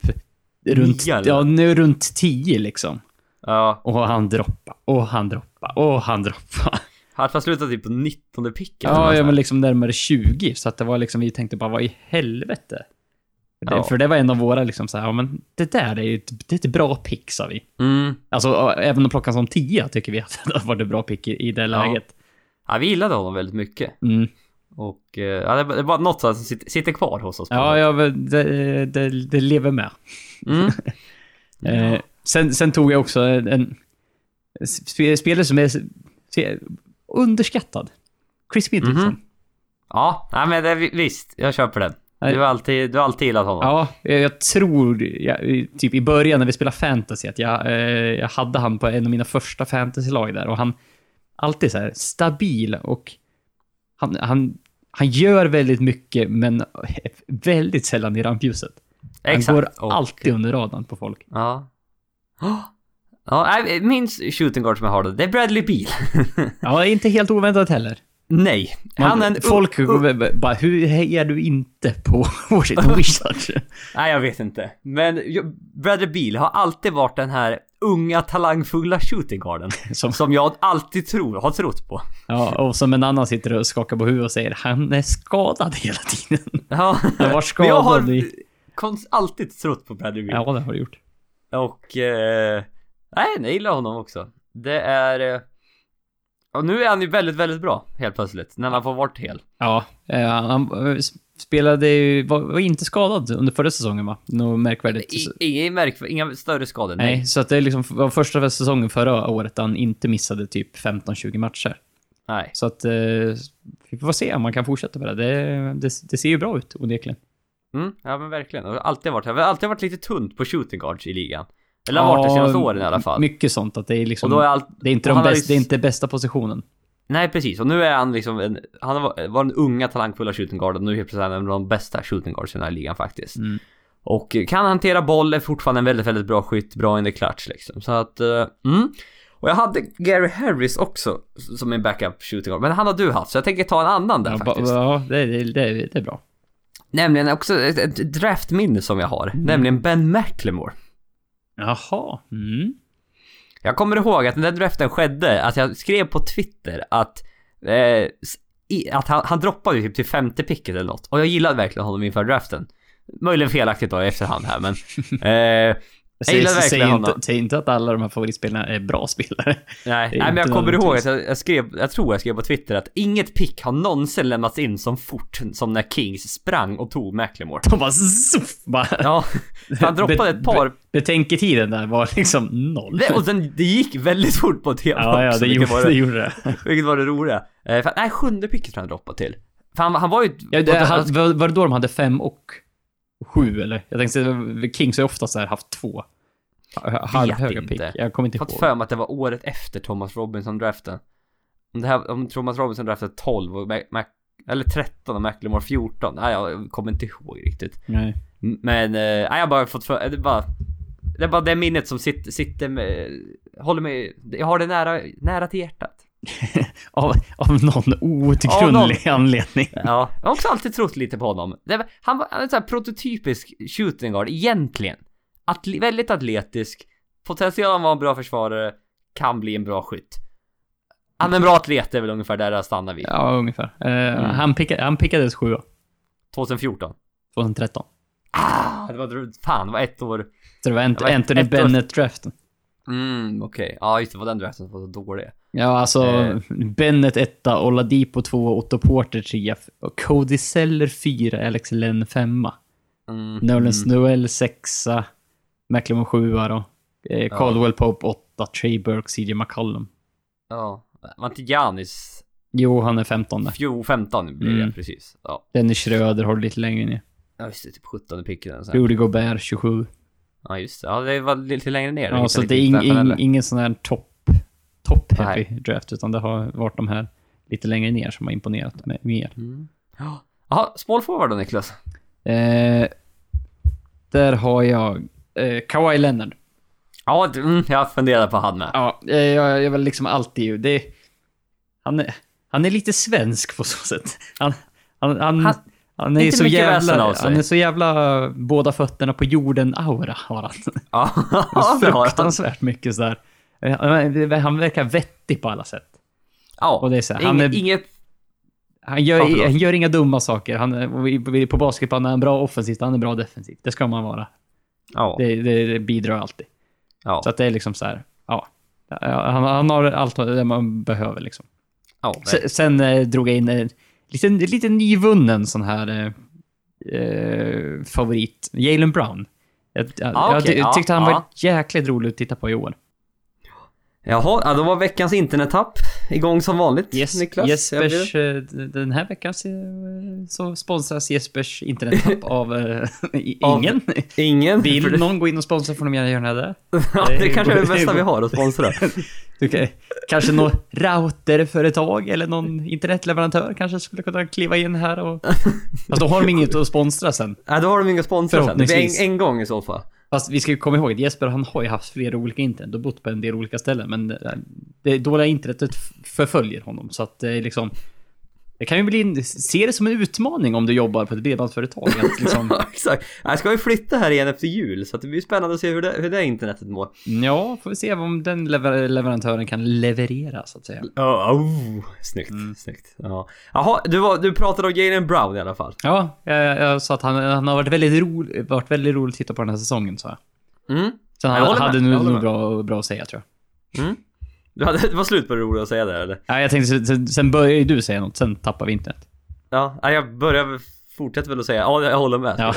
runt, eller? ja, nu runt 10 liksom. Ja, Och han droppa och han droppa och han droppa. han slutade typ på 19 picken. Ja, ja, men liksom närmare 20. Så att det var liksom, vi tänkte bara, vad i helvete? För det, Ja. för det var en av våra liksom så här, ja men det där är ju ett, det är ett bra pick, sa vi. Mm. Alltså, ja, även att plocka som 10 tycker vi att det varit ett bra pick i, i det läget. Ja, vi gillade honom väldigt mycket. Mm. Och eh, ja, det, det var något som sitter, kvar hos oss. Ja, ja, det, det, det lever med. Mm. Eh, sen, sen tog jag också en, en sp- spelare som är underskattad. Chris Middleton. Mhm. Ja, nej, men det, visst, jag köper den. Du har alltid, du har alltid gillat honom. Ja, jag tror, jag, typ i början när vi spelade fantasy, att jag, eh, jag hade han på en av mina första fantasylag där och han alltid så här stabil och han, han, han gör väldigt mycket men väldigt sällan i rampljuset. Han Exakt. går Och- alltid under radarn på folk. Ja. Ja, min shooting guard som jag har då, det är Bradley Beal. Ja, inte helt oväntat heller. Nej, Man, en... folk bara, hur hejar du inte på Washington Wizards? Nej, jag vet inte. Men Bradley Beal har alltid varit den här unga talangfulla shooting guarden. Som, som jag alltid tror, har trott på. ja, och som en annan sitter och skakar på huvudet och säger han är skadad hela tiden. Ja, Han var men jag har skadad i... alltid trott på Bradley Beal. Ja, det har du gjort. Och... Eh, nej, jag gillar honom också. Det är... Och nu är han ju väldigt, väldigt bra helt plötsligt. När han får varit hel. Ja, eh, han eh, spelade ju, var, var inte skadad under förra säsongen va? Något märkvärdigt. I, inga, märk, inga större skador. Nej, så att det är liksom var första säsongen förra året han inte missade typ 15-20 matcher. Nej. Så att eh, vi får se om man kan fortsätta med det. Det, det, det ser ju bra ut onekligen. Mm, ja men verkligen. Det har alltid varit, det har alltid varit lite tunt på shooting guards i ligan. Eller har varit det senaste åren i alla fall. Mycket sånt att det är Och liksom... då är allt... det, är inte de han har bäst, ju- det är inte bästa positionen. Nej precis, och nu är han liksom en, han var, den unga talangfulla shooting guarden nu helt plötsligt är han en av de bästa shooting guards i den här ligan faktiskt. Mm. Och kan hantera boll, är fortfarande en väldigt, väldigt bra skytt, bra in the clutch liksom. Så att, eh, mm. Och jag hade Gary Harris också som en backup shooting guard, men han har du haft så jag tänker ta en annan där Ja, faktiskt. ja det, det, det, det är bra. Nämligen också ett, ett draftminne som jag har, nämligen Ben McLemore. Jaha. Mm. Jag kommer ihåg att när draften skedde, att jag skrev på Twitter att eh, i, att han, han droppade typ till femte picket eller något. Och jag gillade verkligen honom inför draften. Möjligen felaktigt då i efterhand här men... Eh, jag Säg, gillade säg, verkligen inte, honom. säg inte att alla de här favoritspelarna är bra spelare. Nej, nej men jag kommer ihåg att jag, jag skrev, jag tror jag skrev på Twitter att inget pick har någonsin lämnats in som fort som när Kings sprang och tog McLemore. De bara zuff, bara... Ja, han droppade ett par... Betänketiden där var liksom noll. Det, och sen, det gick väldigt fort på TV ja, ja, också, det gjorde, var det gjorde det. Vilket var det roliga. Eh, för, nej, sjunde picket tror jag han droppade till. För han, han var ju... Ja, det, han, var det då de hade fem och sju, eller? Jag tänkte, Kings har ju oftast så här haft två. Halvhöga pick. Jag kommer inte fått ihåg. för mig att det var året efter Thomas Robinson draften. Om, det här, om Thomas Robinson draftade 12 och Mac, eller 13 och McLemore 14. Nej, jag kommer inte ihåg riktigt. Nej. Men, eh, nej, jag har bara fått för det är bara... Det är bara det minnet som sitter, sitter med... Håller mig... Jag har det nära, nära till hjärtat. Av, av någon outgrundlig anledning. Ja, jag har också alltid trott lite på honom. Var, han var en sån här prototypisk shooting guard egentligen. Atle, väldigt atletisk, potential att vara en bra försvarare, kan bli en bra skytt. Han är en bra atlet är väl ungefär där jag stannar vid. Ja, ungefär. Eh, Mm. han, pickade, han pickades sjua. 2014. 2013. Ah, det var, fan, det var ett år. Så det var var Anthony Bennett-draften. Mm, okej. Ja, just det var den draften som var så dålig. Ja, alltså Eh. Bennett etta, Oladipo tvåa, Otto Porter trea, Cody Seller fyra, Alex Len femma. Mm, Nolan mm. Noel sexa, McLemore sjua då. Eh, Caldwell Pope åtta, Trey Burke, CJ McCollum. Ja, var inte Giannis Jo, han är femtonde. Fjo 15 blir det Mm. precis. Ja. Dennis Schröder har du lite längre ner. ja, just det, typ 17 picken. Rudy Gobert 27. Ja, just det. Ja, det var lite längre ner. Ja, så det är ing, ing, ingen sån här topp top heavy draft, utan det har varit de här lite längre ner som har imponerat med mer. Mm. Jaha, small forward då Niklas? Eh, där har jag eh, Kawhi Leonard. Ja, mm, jag funderar på han med. Ja, eh, jag, jag var liksom alltid... Det, han, är, han är lite svensk på så sätt. Han, han, han, han, han är så jävla... Han är så jävla båda fötterna på jorden-aura har han. Ja, Fruktansvärt mycket sådär. Han verkar vettig på alla sätt. Ja, och det är så här, han är, inget... Han gör, han gör inga dumma saker. Han, på basketplan är han bra offensivt, han är bra defensivt. Det ska man vara. Ja. Det, det, det bidrar alltid. Ja. Så att det är liksom så här, ja. Han, han har allt det man behöver liksom. Ja, sen, sen eh, drog jag in en lite, lite nyvunnen sån här eh, favorit, Jalen Brown. Jag, ah, okay. jag tyckte han var jäkligt rolig att titta på i år. Jaha, ja, då var veckans internettapp igång som vanligt. Yes, Niklas. Jespers, eh, den här veckan så sponsras Jespers internettapp av uh, ingen. Av ingen. Vill någon gå in och sponsra får de gärna göra det. ja, det kanske är det bästa vi har att sponsra. okay. Kanske något routerföretag eller någon internetleverantör kanske skulle kunna kliva in här och... Fast då har de inget att sponsra sen. Nej, då har de inget att sponsra sen. Det blir en, en gång i så fall. Fast vi ska ju komma ihåg att Jesper han har ju haft flera olika internet och bott på en del olika ställen. Men eh, det dåliga internetet förföljer honom. Så att det är liksom... Det kan ju bli, se det som en utmaning om du jobbar på ett bredbandsföretag. liksom... Exakt. Jag ska ju flytta här igen efter jul, så det blir spännande att se hur det, hur det internetet mår. Ja, får vi se om den lever leverantören kan leverera, så att säga. Oh, oh. Snyggt, mm. snyggt. Ja. Jaha, du, var, du pratade om Jalen Brown i alla fall. Ja, jag, jag sa att han, han har varit väldigt, ro, varit väldigt rolig att titta på den här säsongen, sa jag. Mm. Sen han hade nu nog bra, bra att säga, tror jag. Mm. Du hade, det var slut på det roliga att säga där eller? Ja, jag tänkte sen, sen började du säga något, sen tappar vi internet. Ja, jag börjar fortsätter väl att säga ja, jag håller med. Ja.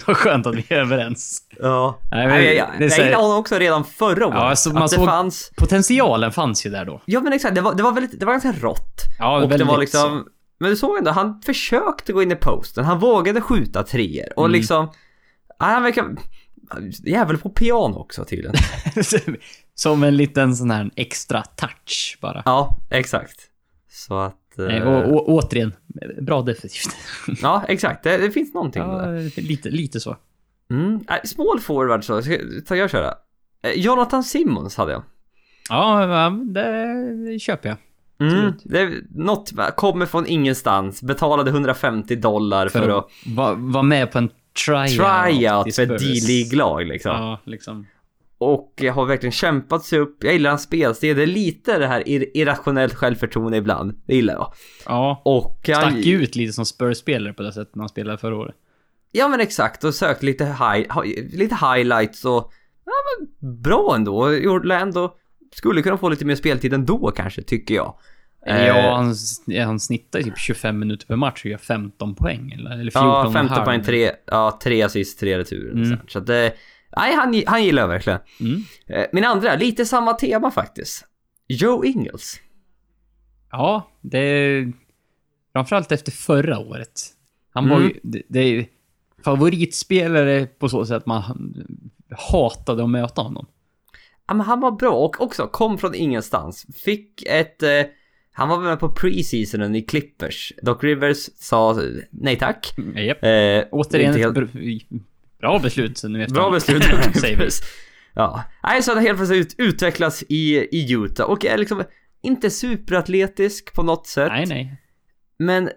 Vad skönt att vi är överens. Ja. Nej, men, jag, jag, jag gillade honom också redan förra året. Ja, alltså, man såg fanns... Potentialen fanns ju där då. Ja, men exakt. Det var, det var väldigt, det var ganska rått. Ja, och det var liksom... Så. Men du såg ändå, han försökte gå in i posten. Han vågade skjuta treor och mm. liksom... Han verkar... Jävel på piano också tydligen. Som en liten sån här extra touch bara. Ja, exakt. Så att... Nej, och, och, återigen, bra defensivt. ja, exakt. Det, det, finns någonting ja, där. Lite, lite så. Mm. Äh, small forward så, ska jag köra. Eh, Jonathan Simmons hade jag. Ja, det köper jag. Mm, det, något kommer från ingenstans, betalade 150 dollar för, för att... Vara var med på en tryout. Tryout för ett D-League-lag liksom. Ja, liksom. Och har verkligen kämpat sig upp. Jag gillar hans spelstil. Det är lite det här ir irrationellt självförtroende ibland. Det gillar jag. Ja. Och han... Stack ut lite som Spurs-spelare på det sättet när han spelade förra året. Ja men exakt. Och sökte lite, high, lite highlights och... Ja men bra ändå. Gjorde ändå... Skulle kunna få lite mer speltid ändå kanske, tycker jag. Ja, eh, han, han snittar typ 25 minuter per match och gör 15 poäng. Eller, eller 14 Ja, 15 poäng, 3, ja, 3 assist, 3 returer. Mm. Så det... Nej, han, han gillar jag verkligen. Mm. Eh, min andra, lite samma tema faktiskt. Joe Ingles. Ja, det är... Framförallt efter förra året. Han mm. var ju... Det, det är favoritspelare på så sätt att man hatade att möta honom. Ja, men han var bra och också kom från ingenstans. Fick ett... Eh, han var med på preseasonen i Clippers. Doc Rivers sa nej tack. Yep. Eh, Återigen helt... Bra beslut nu efter Bra beslut. Ja. Nej, så han helt plötsligt utvecklas i, i Utah och är liksom inte superatletisk på något sätt. Nej, nej. Men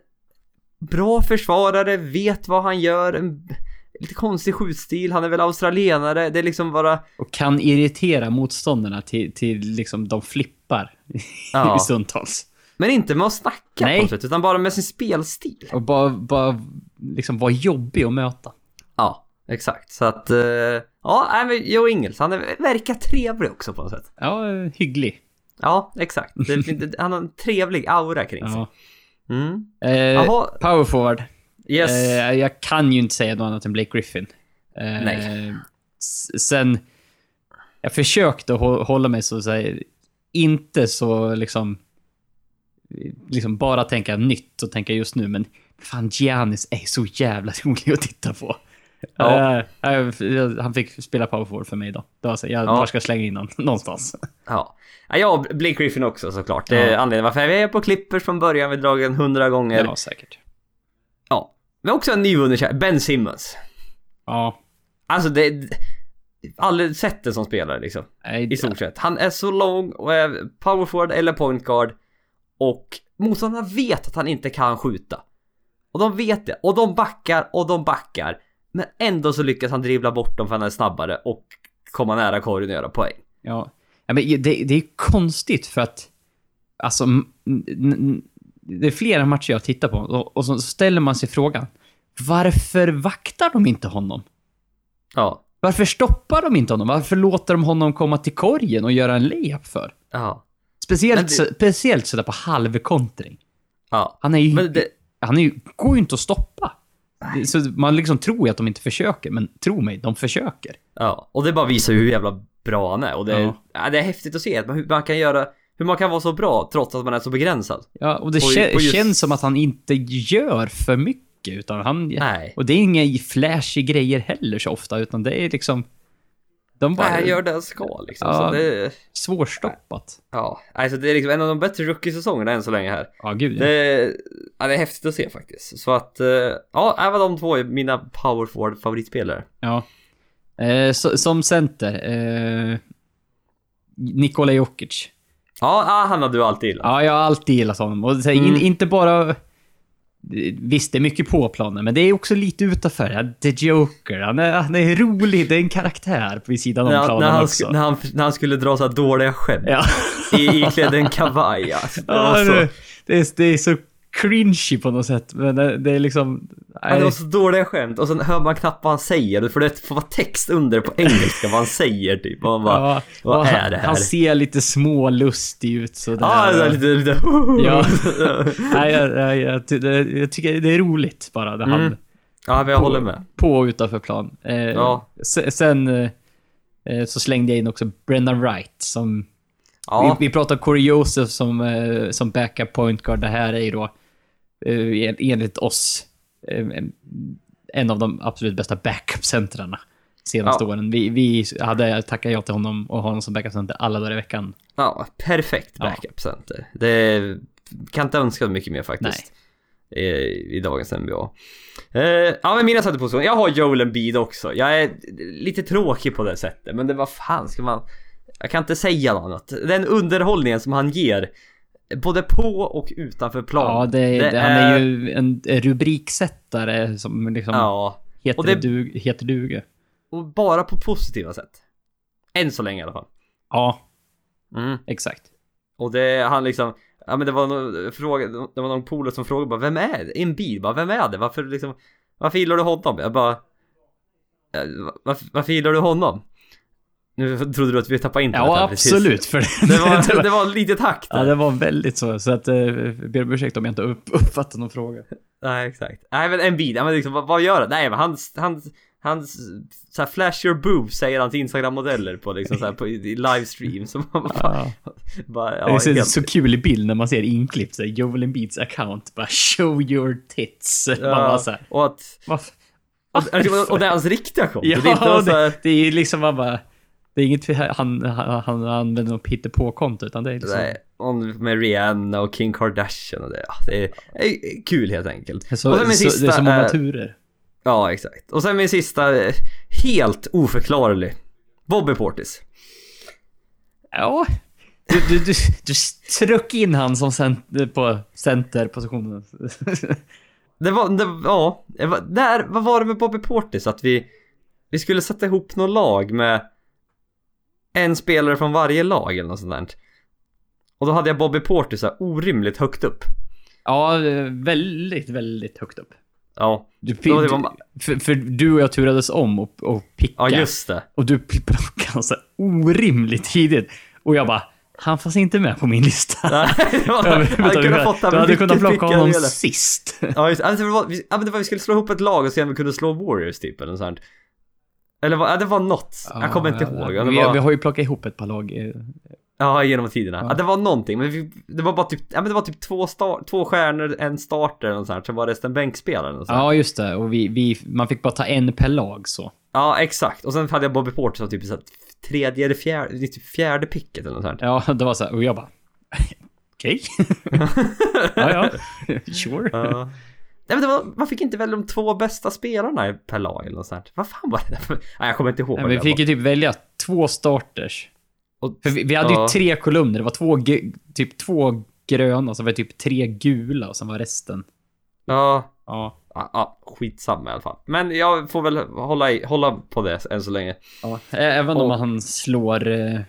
bra försvarare, vet vad han gör. En, lite konstig skjutstil, han är väl australienare, det är liksom bara... Och kan irritera motståndarna till, till liksom de flippar ja. i stundtals. Men inte med att snacka Nej. på sätt, utan bara med sin spelstil. Och bara, bara liksom vara jobbig att möta. Ja. Exakt, så att... Uh, ja, men Joe Ingels, han är, verkar trevlig också på något sätt. Ja, hygglig. Ja, exakt. Han har en trevlig aura kring sig. Ja. Mm. Eh, power forward. Yes. Eh, jag kan ju inte säga något annat än Blake Griffin. Eh, Nej. Sen... Jag försökte hålla mig så att säga, inte så liksom... Liksom bara tänka nytt och tänka just nu, men fan Giannis är så jävla rolig att titta på. Ja. Eh, han fick spela power forward för mig då. då var så, jag Ja. ska slänga in honom någonstans. Ja. ja, jag och Blake Griffin också såklart. Det är Ja. anledningen varför vi är på Clippers från början. Vi har dragit en hundra gånger. Ja, säkert. Ja. Men också en nyvunnen kär, Ben Simmons. Ja. Alltså det... Aldrig sett en som spelare liksom. Nej, I stort sett. Han är så lång och är power forward eller point guard. Och motståndarna vet att han inte kan skjuta. Och de vet det. Och de backar och de backar. Men ändå så lyckas han dribbla bort dem för han är snabbare och komma nära korgen och göra poäng. Ja. ja men det, det är konstigt för att... Alltså, det är flera matcher jag tittar på och, och så ställer man sig frågan. Varför vaktar de inte honom? Ja. Varför stoppar de inte honom? Varför låter de honom komma till korgen och göra en layup för? Ja. Speciellt, det- speciellt sådär på halvkontring. Ja. Han är ju... Det... Han är ju, går ju inte att stoppa. Så man liksom tror ju att de inte försöker, men tro mig, de försöker. Ja. Och det bara visar hur jävla bra han är. Och det är, Ja. det är häftigt att se hur man kan göra... Hur man kan vara så bra trots att man är så begränsad. Ja, och det På- kä- på just- känns som att han inte gör för mycket, utan han... Nej. Och det är inga flashy grejer heller så ofta, utan det är liksom... De bara... Nej, gör det han ska liksom. Ja. Så det... Svårstoppat. Ja. Alltså det är liksom en av de bättre rookie-säsongerna än så länge här. Ja, gud ja. Det, ja, det är häftigt att se faktiskt. Så att, eh, ja, var de två är mina power forward favoritspelare. ja. Eh, så, som center, eh, Nikola Jokic. Ja, ja, han har du alltid gillat. Ja, jag har alltid gillat honom. Och så, in, Mm. inte bara... Visst, det är mycket på planen, men det är också lite utanför. The Joker, han är, han är rolig. Det är en karaktär vid sidan om när, planen när, han, också. när, han, när han skulle dra så här dåliga skämt Ja. i, iklädd en kavaj. Alltså, ja det, det, är, det är så cringy på något sätt, men det, det är liksom... ja, det var så dåliga skämt och sen hör man knappt vad han säger för det får vara text under på engelska vad han säger typ. Och man bara, ja, vad är det här? Han ser lite smålustig ut sådär. Ja, lite, lite... Ja. Nej, jag, jag, jag, jag tycker det är roligt bara. Det han, Mm. ja, men jag håller med. På och utanför plan. Eh, Ja. se- Sen eh, eh, så slängde jag in också Brendan Wright som... Ja, Vi, vi pratar Corey Joseph som, eh, som backup point guard. Det här är ju då eh, en- enligt oss en- en av de absolut bästa backup-centrarna senaste Ja. åren. Vi, vi hade tackat ja till honom och ha honom som backup-center alla dagar i veckan. ja, perfekt Ja. backup center. Det kan inte önska mycket mer faktiskt. I, i dagens NBA. Eh, ja men mina centerpositioner, jag har Joel Embiid också. Jag är lite tråkig på det sättet men det var fan ska man... Jag kan inte säga något annat. Den underhållningen som han ger både på och utanför plan. Ja, det, det, han är ju en rubriksättare som liksom Ja, heter, och det- dug, heter duga. och bara på positiva sätt. Än så länge i alla fall. Ja, Mm. exakt. Och det, han liksom, ja men det var någon fråga, det var någon polare som frågade bara, vem är det? En bil, bara, vem är det? Varför liksom, varför gillar du honom? Jag bara, "Eh, varför, varför gillar du honom? Nu trodde du att vi tappade internet Ja, här precis. absolut. För Det var, det var lite takt ja, där. det var väldigt så. Så att, eh, ber om ursäkt om jag inte upp, uppfattat någon fråga. Nej, exakt. Nej men en ja men liksom, vad, vad gör han? Nej men han, han, han, så här, flash your boobs säger han till Instagram-modeller på liksom så här, på, i, livestream. Så man bara, Ja. bara det ja, är så, helt, så kul i bild när man ser inklippt. så här, Joel Embiids account, bara show your tits. Man bara ja, så här, och att, och, och, och det är hans riktiga konto. Ja, det är inte så här, det, det är liksom man bara... Det är inget han, han, han använder något hittepå-konto, utan det är liksom... Nej, med Rihanna och Kim Kardashian och det. Ja, det är, är kul helt enkelt. Så, och sen min så, sista det är så många är- turer. Ja, exakt. Och sen min sista, eh, helt oförklarlig. Bobby Portis. Ja. Du, du, du, du tryck in han som center på centerpositionen. Det var, det, ja, det var, där, vad var det med Bobby Portis? Att vi, vi skulle sätta ihop något lag med en spelare från varje lag eller något sånt där. Och då hade jag Bobby Portis så här orimligt högt upp. ja, väldigt, väldigt högt upp. Ja, Du, var- för, för du och jag turades om och, och picka. ja just det. Och du plockade så här orimligt tidigt. Och jag bara, han fanns inte med på min lista. Nej, var, jag hade utan kunnat du, fått du hade kunnat plocka honom sist. Ja, just, alltså, det var, vi, det var, vi skulle slå ihop ett lag och se om vi kunde slå Warriors typ eller sånt. Eller ja, det var något. jag kommer inte Ja, ihåg. ja, vi, var, vi har ju plockat ihop ett par lag. eh, Ja, genom tiderna. Ja. Ja. det var någonting, men vi, det var bara typ, ja men det var typ två, star, två stjärnor, en starter och sånt så var resten bänkspelare och så. här. Ja, just det. Och vi, vi, man fick bara ta en per lag så. Ja, exakt. Och sen hade jag Bobby Porter som typ så här, tredje eller fjärde, typ fjärde picket eller något sånt. Ja, det var så här, och jag bara... Okej. ja, ja. Sure. Ja. Nej men det var, man fick inte välja de två bästa spelarna per lag eller något sånt. Vad fan var det där? Nej, jag kommer inte ihåg. Nej, vi fick ju typ välja två starters. Och, vi, vi hade Ja. ju tre kolumner. Det var två, typ två gröna, så var det typ tre gula och sen var resten. ja, Ja. ja, ja, skitsamma i alla fall. Men jag får väl hålla, i, hålla på det än så länge. ja. Även Och- om han slår... Eh,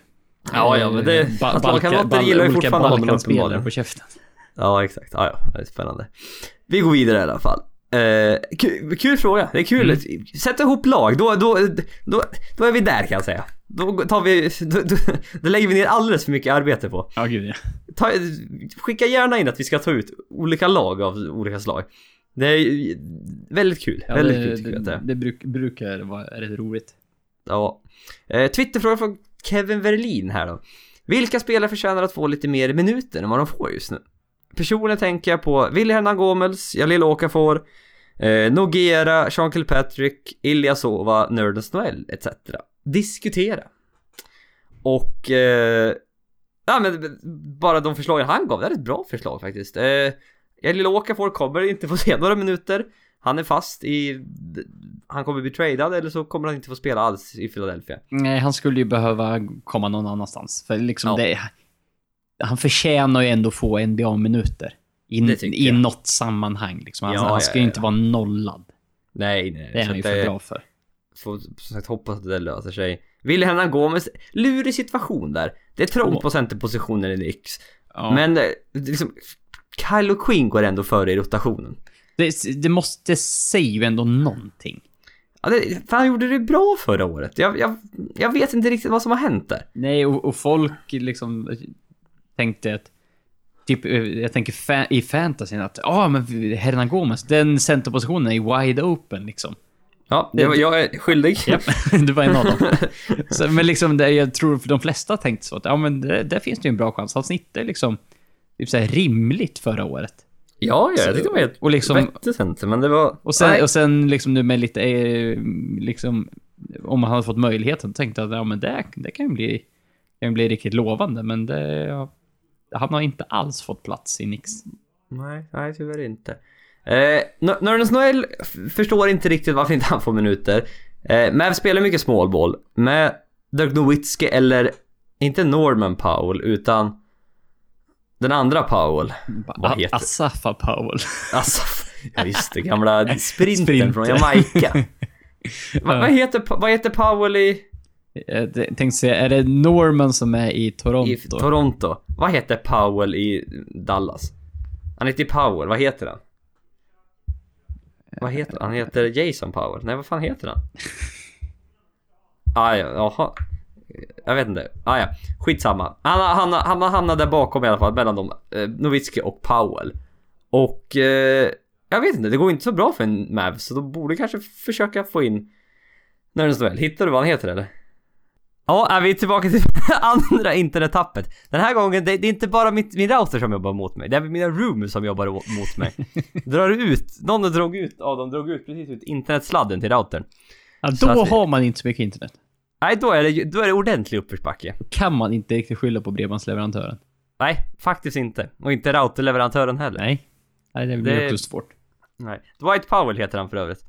Ja, ja, men det- eh, ba- att Balkan- lagkamrater bal- gillar ju fortfarande honom uppenbarligen. på käften. Ja, exakt. Ja, ja, det är spännande. Vi går vidare i alla fall. Eh, kul, kul fråga. Det är kul. Sätt ihop lag. Då, då, då, då är vi där kan jag säga. Då tar vi, då, då, då lägger vi ner alldeles för mycket arbete på. Ja, gud ja. Ta, skicka gärna in att vi ska ta ut olika lag av olika slag. Det är väldigt kul. ja väldigt det, kul tycker jag att det det, är. det bruk, brukar vara rätt roligt. Ja. Eh, Twitterfråga från Kevin Verlin här då. Vilka spelare förtjänar att få lite mer minuter än vad de får just nu? Personligen tänker jag på Willy Hernan Gomez, Jalil Okafor, eh, Nogera, Jean Kilpatrick, Ilyasova, Nerdens Noel etc. Diskutera. Och... Eh, ja men bara de förslagen han gav, det är ett bra förslag faktiskt. Eh, Jalil Okafor kommer inte få se några minuter. Han är fast i... Han kommer bli tradad eller så kommer han inte få spela alls i Philadelphia. Nej, han skulle ju behöva komma någon annanstans. För liksom Ja. det... Han förtjänar ju ändå få NBA-minuter. I, Det I något sammanhang liksom. Han, Ja, han ja, ska ju ja. inte vara nollad. Nej, nej. Det är han ju för bra för. Får som sagt hoppas att det löser sig. Vill Hernan Gomez, lurig situation där. Det är trångt Ja. på centerpositionen i. Ja. Men eh, liksom, Kyle och Quinn går ändå före i rotationen. det, det måste säga ju ändå någonting. Ja, det, han gjorde det bra förra året. Jag, jag, jag vet inte riktigt vad som har hänt där. Nej, och, och folk liksom tänkte att Typ, eh, jag tänker fa- i fantasyn att, ja ah, men Hernan Gomez, den centerpositionen är wide open liksom. Ja, det var, jag är skyldig. Japp, du var en av dem. Så, men liksom, det, jag tror för de flesta tänkte så att, ja men det, där finns det ju en bra chans. Han snittade liksom, typ så här rimligt förra året. Ja, ja, jag tyckte det var helt Och liksom, vettigt center, men det var... och sen, Nej. och sen liksom nu med lite, eh, liksom, om man hade fått möjligheten, tänkte jag att, ja men det, det kan ju bli, kan bli riktigt lovande, men det, ja, han har inte alls fått plats i Nix. Nej, nej tyvärr inte. Eh, Nörnes Noel förstår inte riktigt varför inte han får minuter. Eh, Mav spelar mycket small ball med Dirk Nowitzki eller inte Norman Powell utan den andra Powell. Vad heter- Asafa Powell. Alltså, ja just det, gamla sprinten Sprinter. från Jamaica. Va, vad, heter, vad heter Powell i, Eh, jag tänkte säga, är det Norman som är i Toronto? i Toronto? Vad heter Powell i Dallas? Han heter Powell, vad heter han? Vad heter han? Han heter Jason Powell. Nej, vad fan heter han? Ah, ja, jaha. Jag vet inte. Ah, ja. Skitsamma. Han, han, han, han hamnade där bakom i alla fall, mellan dem. Eh, Nowitzki och Powell. Och... Eh, jag vet inte, det går inte så bra för en Mavs, så de borde kanske försöka få in när den väl. Hittar du vad han heter eller? Ja, är vi tillbaka till andra internettappet. Den här gången, det, det är inte bara mitt, min router som jobbar mot mig. Det är mina rooms som jobbar mot mig. Drar ut, någon drog ut, ja de drog ut precis ut internetsladden till routern. Ja, då att- har man inte så mycket internet. Nej, då är det, då är det ordentlig uppförsbacke. Kan man inte riktigt skylla på bredbandsleverantören. Nej, faktiskt inte. Och inte routerleverantören heller. Nej. Nej, det blir Det- också svårt. Nej. Dwight Powell heter han för övrigt.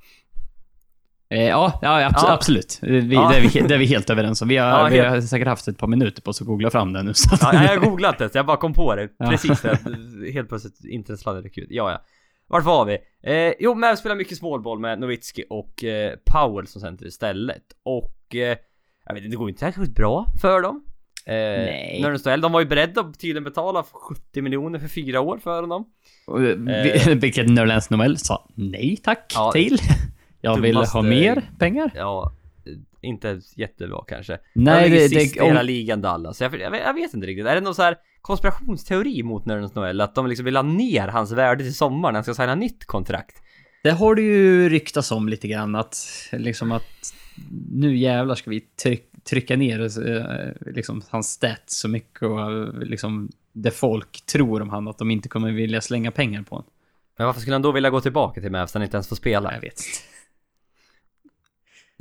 Eh, ja, ja, abs- Ja. absolut. Eh, Vi, Ja. Det, är vi, det är vi helt överens om. Vi har, Ja, vi har säkert haft ett par minuter på oss att googla fram det nu. Så att- Ja, jag har googlat det, jag bara kom på det. Precis, det, helt plötsligt internetsladden gick ut. Ja, ja. Vart var vi? Eh, jo, Mavs spelar mycket smålboll med Nowitzki och eh, Powell som center istället. Och eh, jag vet inte, det går inte särskilt bra för dem. Eh, Nej. Nörens Duell, de var ju beredda att tydligen betala 70 miljoner för fyra år för honom. Eh, vi- Vilket Nerlens Noel sa nej tack Ja, till. Jag vill dummaste- ha mer pengar. Ja, inte jättebra kanske. Nej, de ligger det- det- sist i hela om- ligan Dallas. Jag, jag, vet- jag vet inte riktigt. Är det någon så här konspirationsteori mot Nörens Noel? Att de liksom vill ha ner hans värde till sommaren när han ska signa nytt kontrakt? Det har det ju ryktats om lite grann att liksom att nu jävlar ska vi tryck, trycka ner eh, liksom, hans stats så mycket och liksom det folk tror om han att de inte kommer vilja slänga pengar på honom. Men varför skulle han då vilja gå tillbaka till Mavs när han inte ens får spela? Jag vet inte.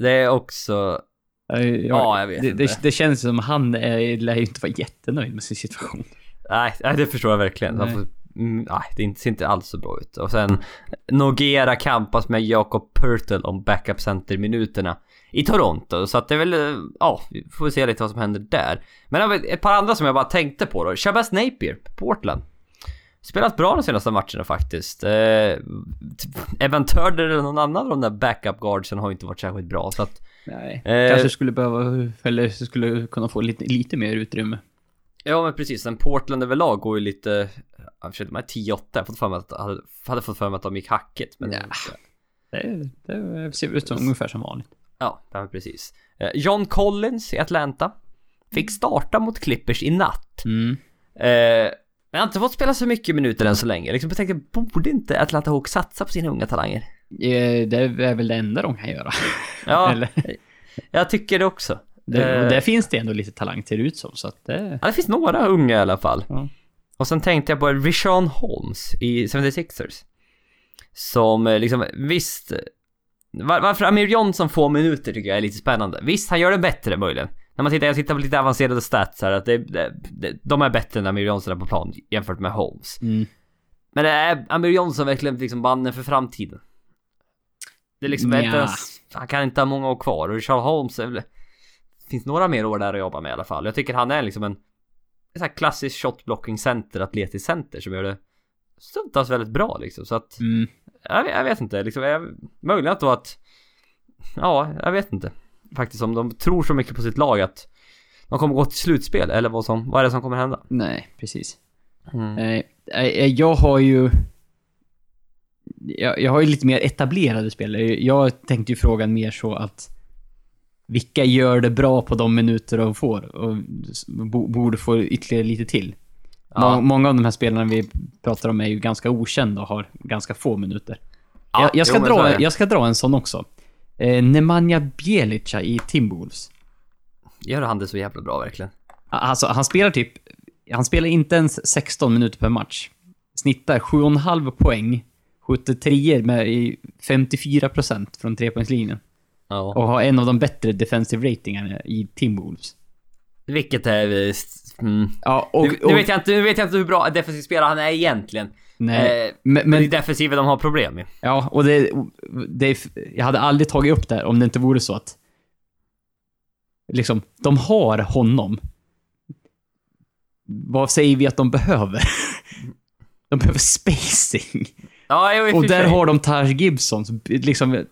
Det är också... Jag, Ja, jag vet det, inte. det, det känns som han är, lär ju inte vara jättenöjd med sin situation. Nej, det förstår jag verkligen. Nej. Får, mm, nej, det ser inte alls så bra ut. Och sen Nogera kampas med Jakob Pertl om backup center-minuterna i Toronto. Så att det är väl, eh, ja, vi får se lite vad som händer där. Men ett par andra som jag bara tänkte på då. Shabazz Napier, Portland. Spelat bra de senaste matcherna faktiskt. Eh, t- Evan Turner eller någon annan av de där backup guardsen har inte varit särskilt bra. Så att, Nej. Eh. Kanske skulle behöva, eller skulle kunna få lite, lite mer utrymme. ja men precis, sen Portland överlag går ju lite... Jag försökte, de är 10-8. Jag fått för mig att, hade, hade fått för mig att de gick hackigt. Men Ja. Det, det ser ut som ungefär som vanligt. Ja men precis. Eh, John Collins i Atlanta. Fick starta mot Clippers i natt. Mm. Eh, men har inte fått spela så mycket minuter än så länge. Liksom, jag tänkte, borde inte Atlanta Hawks satsa på sina unga talanger? Det är väl det enda de kan göra. Ja, Eller, jag tycker det också. det, Eh, där finns det ändå lite talang ser ut som, så att det... Ja, det finns några unga i alla fall. Ja. Och sen tänkte jag på Rishon Holmes i 76ers. Som eh, liksom, visst... Var, varför Amir Johnson får minuter tycker jag är lite spännande. Visst, han gör det bättre möjligen. När man tittar, jag tittar på lite avancerade stats här, att det, det, det, de är bättre när Amir Johnson är på plan jämfört med Holmes. Mm. Men är Amir Johnson verkligen liksom mannen för framtiden? Det är liksom ens, han kan inte ha många år kvar och Charles Holmes är väl, finns några mer år där att jobba med i alla fall. Jag tycker han är liksom en, en sån här klassisk shotblocking center, atletisk center som gör det stundtals väldigt bra liksom. Så att, Mm. jag, jag vet inte liksom, jag, möjligen att då att, ja, jag vet inte. Faktiskt om de tror så mycket på sitt lag att de kommer gå till slutspel eller vad som, vad är det som kommer hända? Nej, precis. Mm. Nej, eh, jag har ju... Jag, jag har ju lite mer etablerade spelare. Jag tänkte ju frågan mer så att vilka gör det bra på de minuter de får och borde få ytterligare lite till. Ja. Må, många av de här spelarna vi pratar om är ju ganska okända och har ganska få minuter. Ja, jag, jag, ska jo, dra, jag ska dra en sån också. Eh, Nemanja Bjelica i Timberwolves. Gör han det så jävla bra verkligen? Alltså, han spelar typ... Han spelar inte ens 16 minuter per match. Snittar 7,5 poäng. Skjuter treor med i 54% från trepoängslinjen. Ja. Och har en av de bättre defensive ratingarna i Timberwolves. Vilket är visst... Mm. Ja, och... nu, nu, vet jag inte, nu vet jag inte hur bra defensiv spelare han är egentligen. Nej, Eh, men, men det är defensiven de har problem med. ja, och det, det... Jag hade aldrig tagit upp det här om det inte vore så att... Liksom, de har honom. Vad säger vi att de behöver? De behöver spacing. Ja, jo, i Och där sig. har de Taj Gibson. Liksom,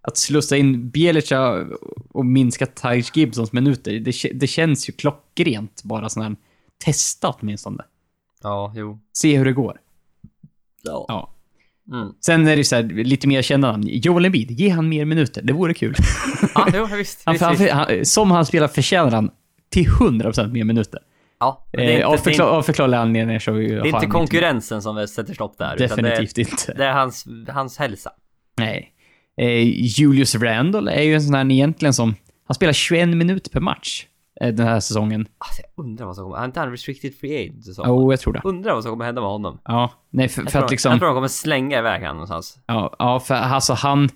att slussa in Bjelica och minska Taj Gibsons minuter, det, det känns ju klockrent. Bara sån här, testa åtminstone. Ja, jo. Se hur det går. Ja. Ja. Mm. Sen är det så här, lite mer kända namn. Joel Embiid, ge han mer minuter. Det vore kul. Ja, jo, visst. Han, visst, han, visst. han, som han spelar förtjänar han till 100% mer minuter. Ja, men Eh, det är inte, av, förklar, av förklarliga anledningar så det är inte konkurrensen som sätter stopp där. utan Definitivt det, inte. det är hans, hans hälsa. Nej. Eh, Julius Randle är ju en sån här egentligen som... Han spelar 21 minuter per match den här säsongen. Alltså, jag undrar vad som kommer... Är inte han restricted free agent? Jo, oh, jag tror det. Undrar vad som kommer hända med honom. Ja, nej för, för att liksom... jag tror de kommer slänga iväg honom någonstans. Ja, ja, för alltså han...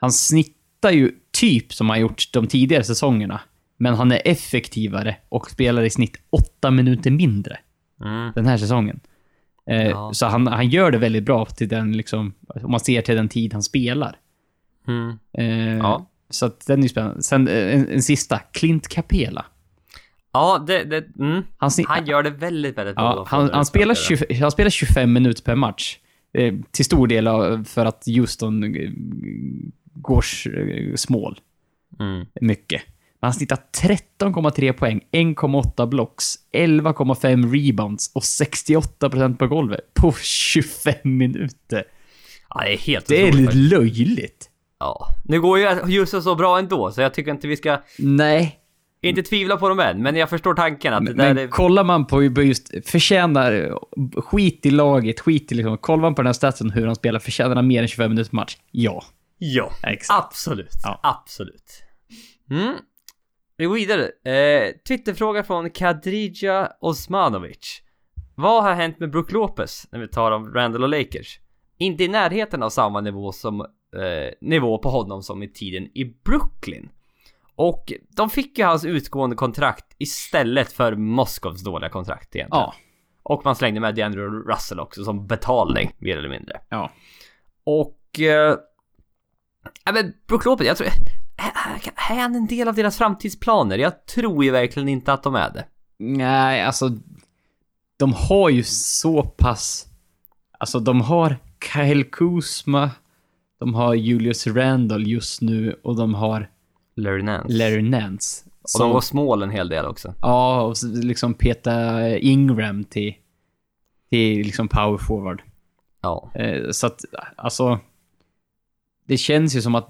Han snittar ju typ som han gjort de tidigare säsongerna. Men han är effektivare och spelar i snitt 8 minuter mindre Mm. den här säsongen. Eh, Ja. Så han, han gör det väldigt bra till den liksom... Om man ser till den tid han spelar. Mm. Eh, Ja. Så att den är spännande. Sen eh, en, en sista. Clint Capela. Ja, det... det mm. Han, Han gör det väldigt, väldigt bra. Ja, han, han, spelar utspelade. 20, han spelar 25 minuter per match. Eh, till stor del för att Houston eh, går eh, small Mm. mycket. Men han snittar 13,3 poäng, 1,8 blocks, 11,5 rebounds och 68% på golvet på 25 minuter. Ja, det är helt Det är lite löjligt. Ja. Nu går ju Houston så bra ändå, så jag tycker inte vi ska... Nej, Inte tvivla på dem än, men jag förstår tanken att men, det där men är... kollar man på just förtjänar skit i laget, skit i liksom, kollar man på den här statsen hur han spelar, förtjänar han mer än 25 minuter per match? Ja. Ja, Exakt. absolut. Ja. Absolut. Mm. Vi går vidare. Eh, Twitterfråga från Kadrija Osmanovic. Vad har hänt med Brook Lopez när vi tar om Randall och Lakers? Inte i närheten av samma nivå som eh, nivå på honom som i tiden i Brooklyn. Och de fick ju hans utgående kontrakt istället för Moskows dåliga kontrakt egentligen. Ja. Och man slängde med DeAndre Russell också som betalning, mer eller mindre. Ja. Och... Eh, ja men Brook Lopez, jag tror... Är han en del av deras framtidsplaner? Jag tror ju verkligen inte att de är det. Nej, alltså... De har ju så pass... Alltså, de har Kyle Kuzma, de har Julius Randall just nu och de har Larry Nance. Larry Nance. Och de var small en hel del också. Ja, och liksom peta Ingram till, till liksom power forward. Ja. Eh, så att, alltså... Det känns ju som att...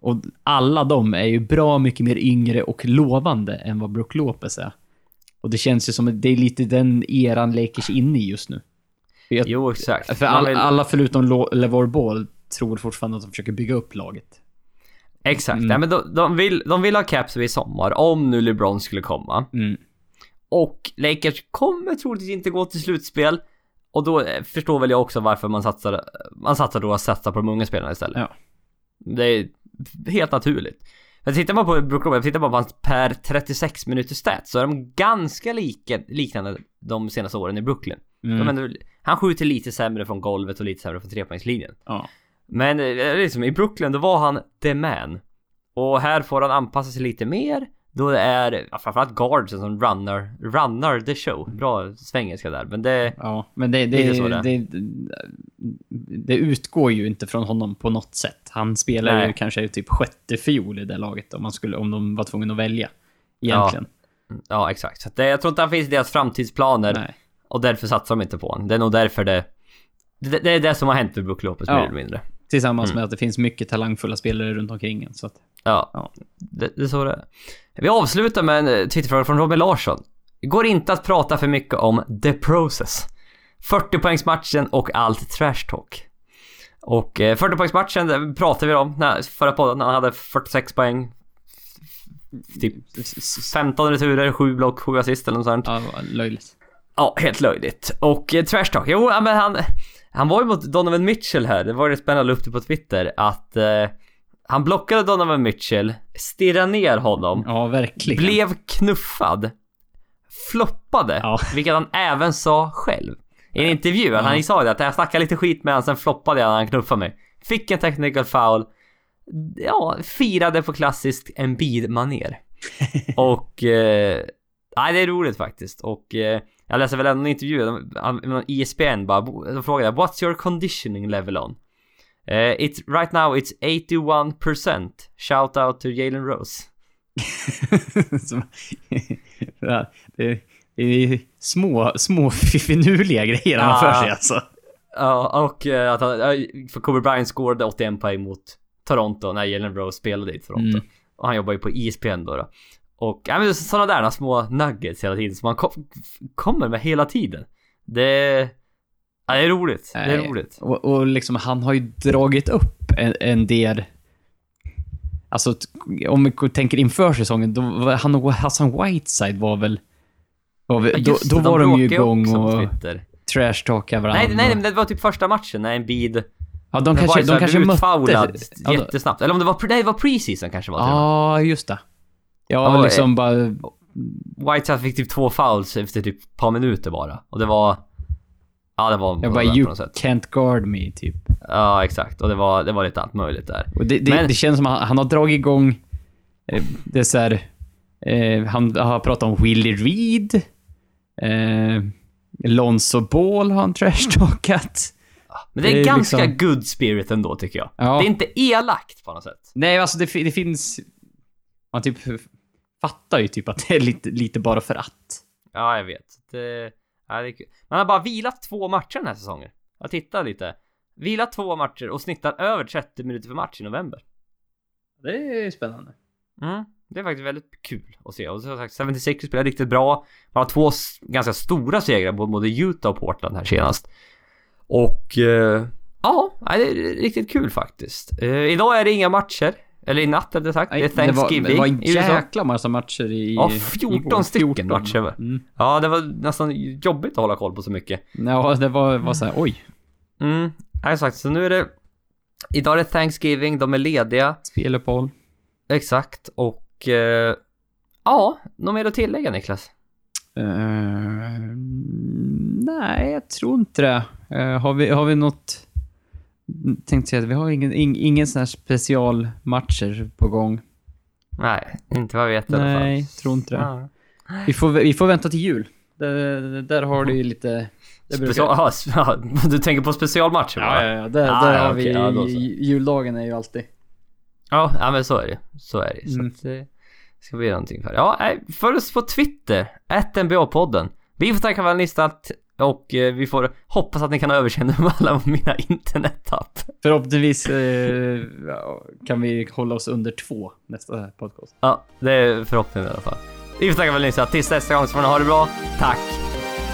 Och alla de är ju bra mycket mer yngre och lovande än vad Brook Lopez är. Och det känns ju som att det är lite den eran Lakers inne i just nu. Jag, Jo, exakt. för all, alla förutom Lo- LeVar Ball tror fortfarande att de försöker bygga upp laget. Exakt. Mm. Nej, men de, de, vill, de vill ha caps i sommar om nu LeBron skulle komma. Mm. Och Lakers kommer troligtvis inte gå till slutspel. Och då eh, förstår väl jag också varför man satsar, man satsar då att satsa på de unga spelarna istället. Ja. Det är helt naturligt. Men tittar man på Brook Lopez, tittar man på hans per 36 minuters stats så är de ganska lika, liknande de senaste åren i Brooklyn. Mm. Ändå, han skjuter lite sämre från golvet och lite sämre från trepoängslinjen. Ja. Men eh, liksom, i Brooklyn då var han the man. Och här får han anpassa sig lite mer. Då det är ja, framförallt guardsen som runnar, runnar the show. Bra svengelska där, men det... Ja, men det, det, det, det. det, utgår ju inte från honom på något sätt. Han spelar Nej. ju kanske typ sjätte fiol i det laget om, man skulle, om de var tvungna att välja. Egentligen. Ja, exakt. Så det, jag tror inte han finns i deras framtidsplaner. Nej. Och därför satsar de inte på honom. Det är nog därför det... Det, det är det som har hänt med Brook Lopez Ja. mer eller mindre. Tillsammans Mm. med att det finns mycket talangfulla spelare runt omkring en, så att, Ja, Ja. Det, det är så det är. Vi avslutar med en eh, Twitterfråga från Robin Larsson. Det går inte att prata för mycket om the process. 40-poängsmatchen och allt trash talk. Och eh, 40-poängsmatchen det pratade vi om när, förra podden när han hade 46 poäng. Typ 15 returer, 7 block, 7 assist eller något sånt. ja, löjligt. Ja, helt löjligt. Och eh, trash talk, jo men han... Han var ju mot Donovan Mitchell här, det var rätt spännande upp det på Twitter att eh, han blockade Donovan Mitchell, stirrade ner honom, Ja, verkligen. blev knuffad, floppade, Ja. vilket han även sa själv. I en intervju, att han sa det att jag snackade lite skit med honom, sen floppade jag när han knuffade mig. Fick en technical foul, ja, firade på klassiskt Embiid-manér. och, eh, nej det är roligt faktiskt. Och eh, jag läste väl en intervju, de- han- någon ESPN bara, då frågade What's your conditioning level on? Eh, it's, right now it's 81% Shout out to Jalen Rose. Det, är små, små finurliga grejer han har för sig alltså. Ja, och eh, att han, för Kobe Bryant scorade 81 poäng mot Toronto när Jalen Rose spelade i Toronto. Mm. Och han jobbar ju på ESPN då. då. Och ja, men sådana där små nuggets hela tiden som man kom, kommer med hela tiden. Det, ja, det är roligt. Det är roligt. Och, och liksom, han har ju dragit upp en, en del... Alltså, om vi tänker inför säsongen, då var han och Hassan Whiteside var väl... Var väl Ja, då då det, var de ju igång och trashtalkade varandra. Nej, nej, men det var typ första matchen när Embiid ja, de kanske, de kanske mötte... utfoulad Ja, jättesnabbt. Eller om det var, nej, det var preseason kanske var med. Ja, just det. Ja, Ja, liksom bara... Whiteside fick typ två fouls efter typ ett par minuter bara. Och det var... Ja, det var... Jag bara, you can't guard me, typ. Ja, exakt. Och det var, det var lite allt möjligt där. Och det, det, Men- det känns som att han, har dragit igång... Eh, det är så här, eh, Han har pratat om Willie Reed. Eh, Lonzo Ball har han trashtalkat. Men det är, Det är ganska liksom- good spirit ändå tycker jag. Ja. Det är inte elakt på något sätt. Nej, alltså det, det finns... Man typ fattar ju typ att det är lite, lite bara för att. Ja, jag vet. Det, ja, det är kul. Man har bara vilat två matcher den här säsongen. Jag tittar lite. Vilat två matcher och snittar över 30 minuter för match i november. Det är spännande. Mm. Det är faktiskt väldigt kul att se. Och som sagt, 76 spelar riktigt bra. Man har två ganska stora segrar mot både Utah och Portland här senast. Och... Eh, ja, det är riktigt kul faktiskt. Eh, idag är det inga matcher. Eller i natt rättare sagt. Nej, det är Thanksgiving det var, det var en jäkla massa matcher i... Ja, 14 igår. stycken matcher. Mm. Ja, det var nästan jobbigt att hålla koll på så mycket. Ja, det var, var så här, oj. Mm, exakt. Så nu är det... Idag är det Thanksgiving, de är lediga. Speluppehåll. Exakt, och... Eh, ja, något mer att tillägga Niklas? Uh, nej, jag tror inte det. Uh, har, vi, har vi något... Tänkte säga att vi har ingen, ing, ingen sån här specialmatcher på gång. Nej, inte vad jag vet i alla fall. Nej, tror inte det. Ja. Vi, får, vi får vänta till jul. Där, där har du ju lite... Det Special, ja, ja, du tänker på specialmatcher? Ja, ja, ja. Där, Ja, där ja, har vi... ja, juldagen är ju alltid... Ja, ja men så är det Så är det Mm. Så att det ska bli någonting för Ja, nej, följ oss på Twitter, NBA-podden. Vi får tacka för att ni lyssnat och eh, vi får hoppas att ni kan ha överseende med alla mina internettapp. Förhoppningsvis eh, kan vi hålla oss under två nästa podcast. Ja, det är förhoppningen i alla fall. Vi får tacka för att ni lyssnat. Tills nästa gång så får ni ha det bra. Tack.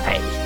Hej.